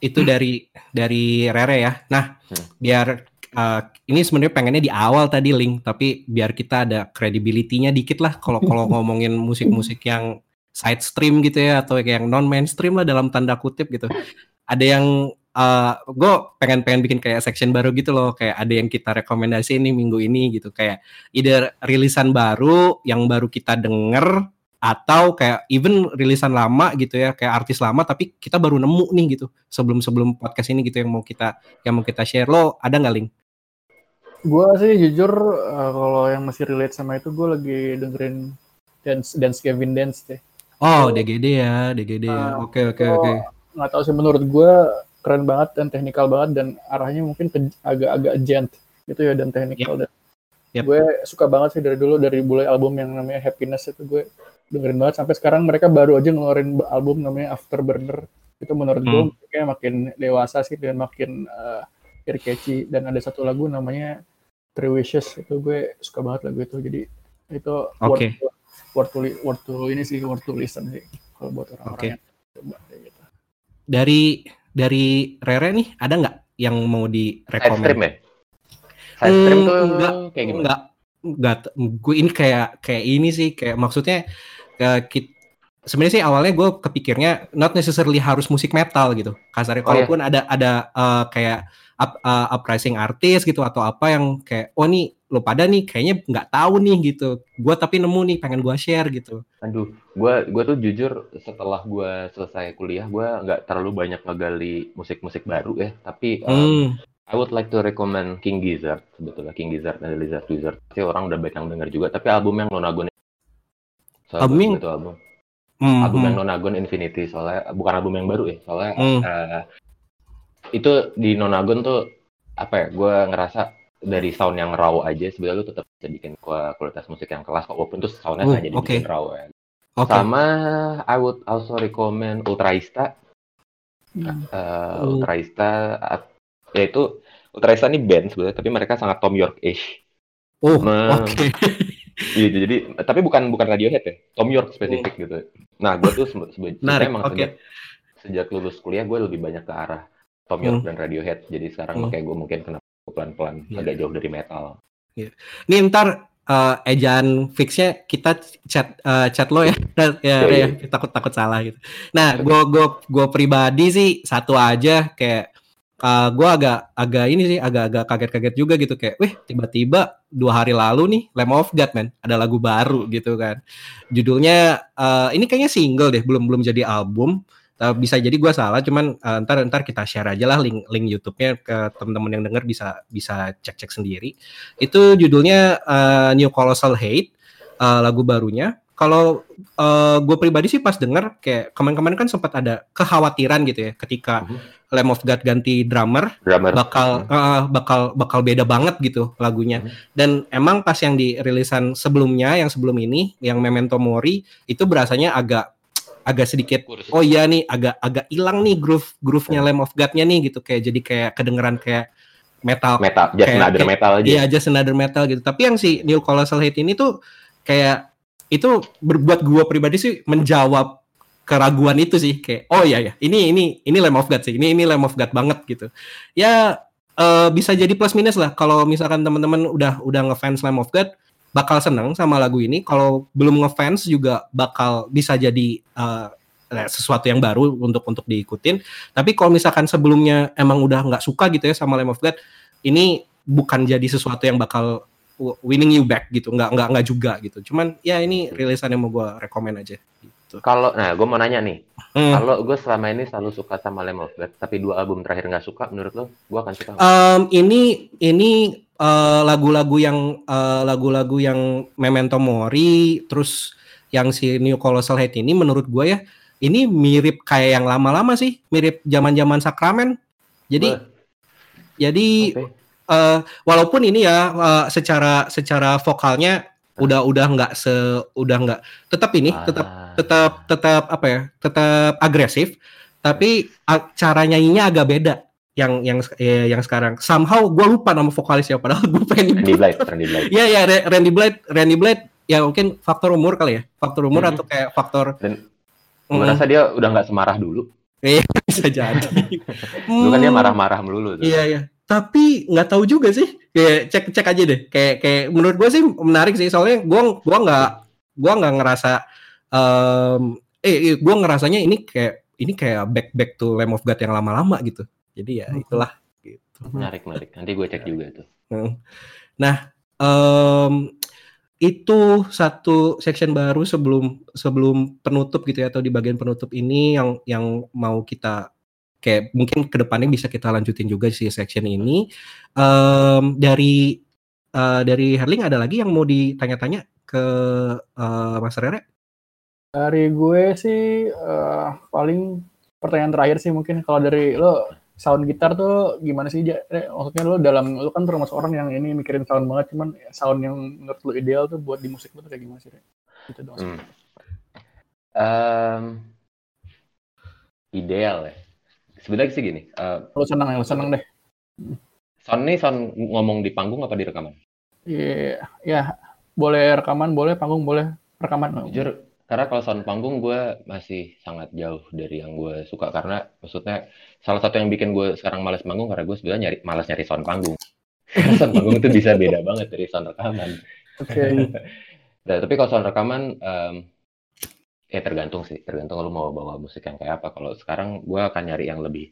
itu dari dari Rere ya. Nah, hmm. biar uh, ini sebenarnya pengennya di awal tadi link, tapi biar kita ada credibility-nya dikit lah kalau kalau ngomongin musik-musik yang side stream gitu ya atau yang non mainstream lah dalam tanda kutip gitu. Ada yang uh, gue pengen pengen bikin kayak section baru gitu loh, kayak ada yang kita rekomendasi ini minggu ini gitu, kayak either rilisan baru yang baru kita denger atau kayak even rilisan lama gitu ya kayak artis lama tapi kita baru nemu nih gitu sebelum sebelum podcast ini gitu yang mau kita yang mau kita share lo ada nggak link? Gue sih jujur uh, kalau yang masih relate sama itu gue lagi dengerin dance dance Kevin dance deh. Oh DGD ya DGD ya nah, oke oke oke. Nggak tahu sih menurut gue keren banget dan teknikal banget dan arahnya mungkin agak-agak gent gitu ya dan teknikal yep. dan yep. gue suka banget sih dari dulu dari mulai album yang namanya Happiness itu gue dengerin banget sampai sekarang mereka baru aja ngeluarin album namanya Afterburner itu menurut gue hmm. kayak makin dewasa sih dan makin uh, ear catchy dan ada satu lagu namanya Three Wishes itu gue suka banget lagu itu jadi itu okay. worth, worth to worth to ini sih worth to listen sih kalau buat orang-orang okay. yang gitu. dari dari Rere nih ada nggak yang mau direkomend? Stream ya? Side stream hmm, tuh enggak, kayak gimana? Enggak, enggak, gue ini kayak kayak ini sih kayak maksudnya ke sebenarnya sih awalnya gue kepikirnya not necessarily harus musik metal gitu kasarnya oh, kalaupun iya. ada ada uh, kayak up, uh, uprising artis gitu atau apa yang kayak oh nih lo pada nih kayaknya nggak tahu nih gitu gue tapi nemu nih pengen gue share gitu aduh gue gue tuh jujur setelah gue selesai kuliah gue nggak terlalu banyak ngegali musik-musik baru ya tapi um, hmm. I would like to recommend King Gizzard sebetulnya King Gizzard dan Lizard Wizard sih orang udah banyak denger juga tapi album yang Nonagon album itu album hmm, album hmm. yang Nonagon Infinity soalnya bukan album yang baru ya soalnya hmm. uh, itu di Nonagon tuh apa ya gue ngerasa dari sound yang raw aja sebenarnya lu tetap bisa bikin kualitas musik yang kelas kok walaupun tuh soundnya uh, jadi okay. raw ya okay. sama I would also recommend Ultraista hmm. uh, Ultraista yaitu Ultraista ini band sebenarnya tapi mereka sangat Tom York-ish Oh, oke. Okay. Iya, jadi tapi bukan bukan Radiohead ya, Tom York spesifik oh. gitu. Nah, gue tuh sebenarnya emang okay. sejak sejak lulus kuliah gue lebih banyak ke arah Tom York hmm. dan Radiohead. Jadi sekarang hmm. kayak gue mungkin kena pelan-pelan yeah. agak jauh dari metal. Yeah. Nih ntar uh, ejaan fixnya kita chat uh, chat lo ya, ya, ya, ya, ya takut takut salah gitu. Nah, gue gue gue pribadi sih satu aja kayak uh, eh, gue agak agak ini sih agak-agak kaget-kaget juga gitu kayak, wih tiba-tiba dua hari lalu nih Lamb of God man ada lagu baru gitu kan. Judulnya uh, ini kayaknya single deh, belum belum jadi album. Uh, bisa jadi gue salah, cuman uh, ntar ntar kita share aja lah link link YouTube-nya ke teman-teman yang denger bisa bisa cek-cek sendiri. Itu judulnya uh, New Colossal Hate, uh, lagu barunya kalau uh, gue pribadi sih pas denger kayak kemarin-kemarin kan sempat ada kekhawatiran gitu ya ketika uh-huh. Lamb of God ganti drummer, drummer. bakal uh, uh, bakal bakal beda banget gitu lagunya. Uh-huh. Dan emang pas yang di rilisan sebelumnya yang sebelum ini yang Memento Mori itu berasanya agak agak sedikit oh iya nih agak agak hilang nih groove groove-nya uh-huh. Lamb of God-nya nih gitu. Kayak jadi kayak kedengeran kayak metal. Metal just kayak, another kayak, metal aja. Iya, just another metal gitu. Tapi yang si New Colossal Hate ini tuh kayak itu berbuat gue pribadi sih menjawab keraguan itu sih. Kayak oh iya ya ini ini ini Lamb of God sih. Ini ini Lamb of God banget gitu. Ya uh, bisa jadi plus minus lah. Kalau misalkan teman-teman udah udah ngefans Lamb of God bakal seneng sama lagu ini kalau belum ngefans juga bakal bisa jadi uh, sesuatu yang baru untuk untuk diikutin tapi kalau misalkan sebelumnya emang udah nggak suka gitu ya sama Lamb of God ini bukan jadi sesuatu yang bakal winning you back gitu nggak nggak nggak juga gitu cuman ya ini rilisan yang mau gue rekomend aja gitu. Kalau, nah gue mau nanya nih, hmm. kalau gue selama ini selalu suka sama Lamb of God, tapi dua album terakhir nggak suka, menurut lo, gue akan suka? Um, ini ini uh, lagu-lagu yang uh, lagu-lagu yang Memento Mori, terus yang si New Colossal Hate ini, menurut gue ya, ini mirip kayak yang lama-lama sih, mirip zaman-zaman Sakramen. Jadi, Be. jadi okay. uh, walaupun ini ya uh, secara secara vokalnya udah udah nggak se udah nggak tetap ini ah. tetap tetap tetap apa ya tetap agresif tapi cara nyanyinya agak beda yang yang eh, yang sekarang. Somehow gue lupa nama vokalis ya padahal gue pengen Randy Blythe Randy Blythe. Ya ya Randy Blythe Randy Blythe ya mungkin faktor umur kali ya. Faktor umur hmm. atau kayak faktor dan gue mm. rasa dia udah nggak semarah dulu. Iya bisa jadi. Dulu kan dia marah-marah melulu tuh. iya iya. Tapi nggak tahu juga sih. Kayak cek cek aja deh. Kayak kayak menurut gue sih menarik sih. Soalnya gue gua nggak gua nggak ngerasa um, eh, eh gue ngerasanya ini kayak ini kayak back back to Lamb of God yang lama-lama gitu jadi ya hmm. itulah gitu. Menarik menarik. Nanti gue cek juga tuh. Hmm. nah um, itu satu section baru sebelum sebelum penutup gitu ya atau di bagian penutup ini yang yang mau kita kayak mungkin ke depannya bisa kita lanjutin juga sih section ini. Um, dari uh, dari Herling ada lagi yang mau ditanya-tanya ke uh, Mas Rere? Dari gue sih uh, paling pertanyaan terakhir sih mungkin. Kalau dari lo sound gitar tuh gimana sih ya? Maksudnya lo dalam lo kan termasuk orang yang ini mikirin sound banget cuman sound yang menurut lo ideal tuh buat di musik lo tuh kayak gimana sih? Gitu dong. Hmm. Um, ideal ya sebenarnya sih gini. Uh, lu seneng ya, lu seneng deh. Son nih son ngomong di panggung apa di rekaman? Iya, yeah, ya boleh rekaman, boleh panggung, boleh rekaman. Jujur, karena kalau sound panggung gue masih sangat jauh dari yang gue suka karena maksudnya salah satu yang bikin gue sekarang males panggung karena gue sebenarnya nyari malas nyari sound panggung. sound panggung itu bisa beda banget dari sound rekaman. Oke. Okay. nah, tapi kalau sound rekaman um, ya tergantung sih tergantung lu mau bawa musik yang kayak apa kalau sekarang gue akan nyari yang lebih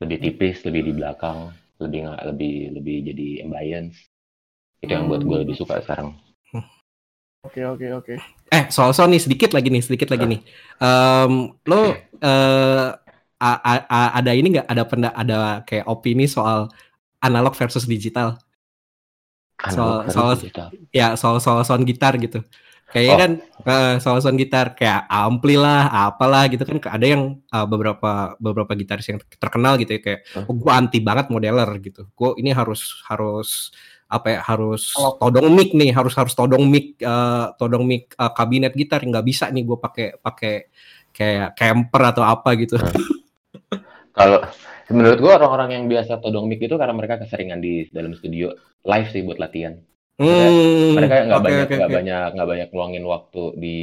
lebih tipis lebih di belakang lebih nggak lebih lebih jadi ambience itu yang buat gue lebih suka sekarang Oke oke oke. Eh soal soal nih sedikit lagi nih sedikit lagi nih. Um, lo uh, ada ini nggak ada pernah ada kayak opini soal analog versus digital? Soal soal digital. ya soal soal sound gitar gitu. Kayaknya oh. kan uh, soal sound gitar kayak ampli lah, apalah gitu kan ada yang uh, beberapa beberapa gitaris yang terkenal gitu ya kayak oh, gue anti banget modeler gitu. Gue ini harus harus apa ya harus oh. todong mic nih, harus harus todong mic uh, todong mic uh, kabinet gitar nggak bisa nih gue pakai pakai kayak camper atau apa gitu. Kalau menurut gue orang-orang yang biasa todong mic itu karena mereka keseringan di dalam studio live sih buat latihan. Hmm, mereka nggak okay, banyak nggak okay, banyak nggak banyak luangin waktu di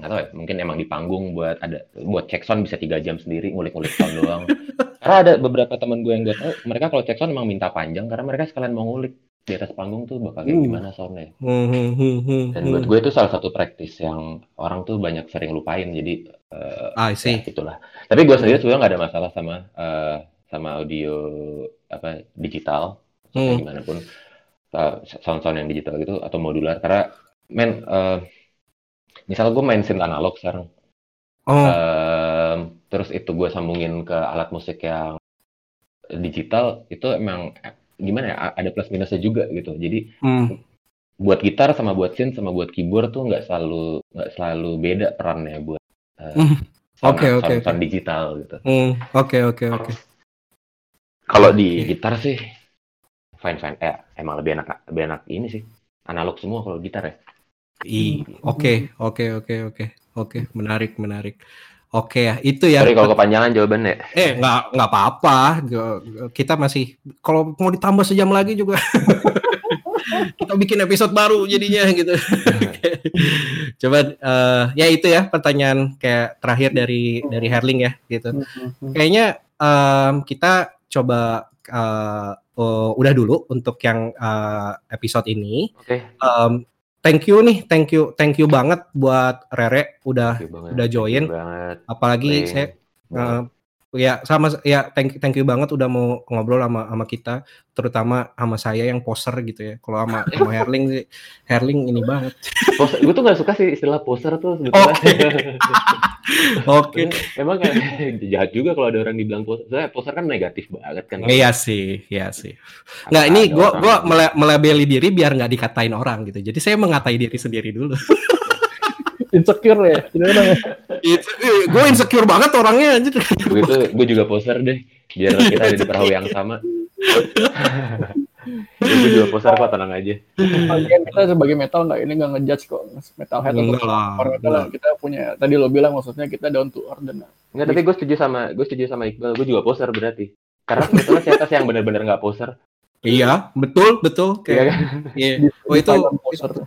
nggak tahu ya mungkin emang di panggung buat ada buat check sound bisa tiga jam sendiri ngulik-ngulik sound doang karena ada beberapa teman gue yang gue tahu mereka kalau check sound emang minta panjang karena mereka sekalian mau ngulik di atas panggung tuh bakal kayak uh. gimana soundnya hmm, hmm, hmm, dan buat gue itu salah satu praktis yang orang tuh banyak sering lupain jadi uh, I see. Ya, gitulah tapi gue sendiri sebenarnya nggak ada masalah sama uh, sama audio apa digital hmm. gimana pun sound-sound yang digital gitu atau modular karena men uh, misal gue main synth analog sekarang oh. uh, terus itu gue sambungin ke alat musik yang digital itu emang gimana ya ada plus minusnya juga gitu jadi hmm. buat gitar sama buat synth sama buat keyboard tuh nggak selalu nggak selalu beda perannya buat uh, Oke oke. Sound digital gitu. Hmm, oke oke oke. Kalau di gitar sih fine fine eh emang lebih enak lebih enak ini sih analog semua kalau gitar ya i oke oke oke oke oke menarik menarik oke ya itu ya Sorry kalau kepanjangan jawabannya eh nggak nggak apa-apa kita masih kalau mau ditambah sejam lagi juga kita bikin episode baru jadinya gitu. Coba uh, ya itu ya pertanyaan kayak terakhir dari dari Herling ya gitu. Kayaknya um, kita coba uh, uh, udah dulu untuk yang uh, episode ini. Oke. Okay. Um, thank you nih, thank you, thank you banget buat Rere udah udah join. Apalagi saya uh, ya sama ya thank thank you banget udah mau ngobrol sama sama kita terutama sama saya yang poser gitu ya. Kalau sama sama Herling sih Herling ini banget. Poser gue tuh gak suka sih istilah poser tuh sebetulnya. Oke. Okay. emang kan jahat juga kalau ada orang dibilang poser. Saya poser kan negatif banget kan. Iya sih iya sih. Nggak ini gue gue melabeli diri biar nggak dikatain orang gitu. Jadi saya mengatai diri sendiri dulu insecure ya itu gue insecure banget orangnya anjir begitu gue juga poser deh biar kita ada di perahu yang sama ya, gue juga poser kok tenang aja Bagian kita sebagai metal nggak ini nggak ngejudge kok metal head atau orang metal kita punya tadi lo bilang maksudnya kita down to earth dan Enggak, tapi gue setuju sama gue setuju sama Iqbal gue juga poser berarti karena sebetulnya siapa sih yang benar-benar nggak poser Iya, betul, betul. Kayak, iya kan? Iya. Oh itu, itu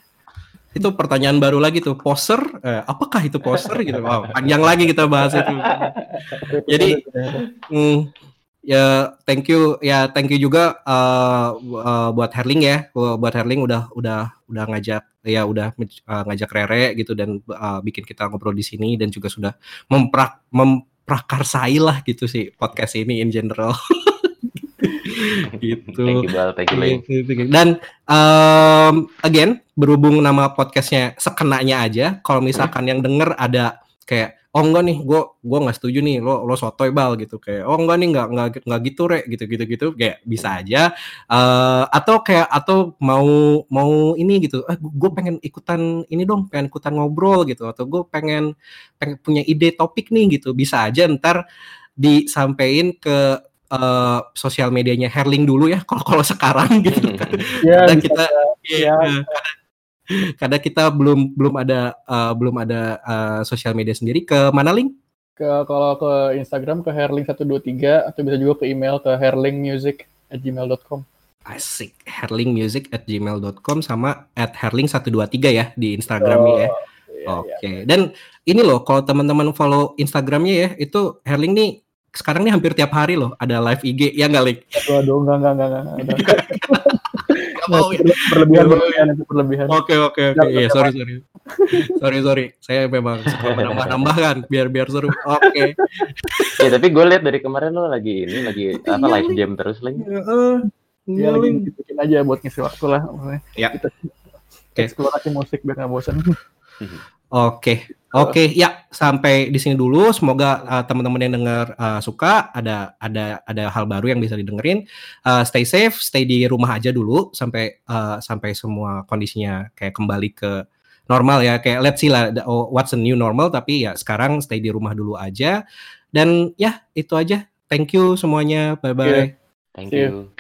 itu pertanyaan baru lagi tuh poser eh, apakah itu poser gitu? Wow panjang lagi kita bahas itu. Jadi mm, ya thank you ya thank you juga uh, uh, buat Herling ya. Buat Herling udah udah udah ngajak ya udah uh, ngajak Rere gitu dan uh, bikin kita ngobrol di sini dan juga sudah memprak memprakarsai lah gitu sih podcast ini in general gitu. Thank you, Bal. Thank you. Dan um, again, berhubung nama podcastnya sekenanya aja, kalau misalkan yang denger ada kayak oh enggak nih gue gue nggak setuju nih lo lo sotoy bal gitu. Kayak oh enggak nih nggak nggak nggak gitu re gitu gitu gitu. Kayak bisa aja. Uh, atau kayak atau mau mau ini gitu. Eh gue pengen ikutan ini dong pengen ikutan ngobrol gitu. Atau gue pengen pengen punya ide topik nih gitu. Bisa aja ntar disampaikan ke uh, sosial medianya Herling dulu ya kalau kalau sekarang gitu kan. ya, karena kita ya, ya. karena kita belum belum ada uh, belum ada uh, sosial media sendiri ke mana link? Ke kalau ke Instagram ke herling123 atau bisa juga ke email ke herlingmusic@gmail.com. Asik, herlingmusic at gmail.com sama at herling123 ya di Instagramnya oh, ya. Iya, Oke, okay. iya. dan ini loh kalau teman-teman follow Instagramnya ya itu Herling nih sekarang ini hampir tiap hari loh ada live IG ya nggak Lik? Waduh enggak enggak enggak enggak. mau ya. Berlebihan berlebihan itu berlebihan. Oke oke oke. Iya sorry sorry. sorry sorry. Saya memang suka menambah-nambah kan biar biar seru. Oke. Okay. ya tapi gue lihat dari kemarin lo lagi ini lagi apa iya, live jam terus lagi. Ya, uh, ya lagi bikin aja buat ngisi waktu lah. Ya. Kita okay. eksplorasi musik biar nggak bosan. Oke, oke, ya sampai di sini dulu. Semoga uh, teman-teman yang dengar uh, suka, ada ada ada hal baru yang bisa didengerin. Uh, stay safe, stay di rumah aja dulu sampai uh, sampai semua kondisinya kayak kembali ke normal ya. Kayak let's see lah, oh, what's a new normal. Tapi ya sekarang stay di rumah dulu aja. Dan ya itu aja. Thank you semuanya. Bye bye. Thank you.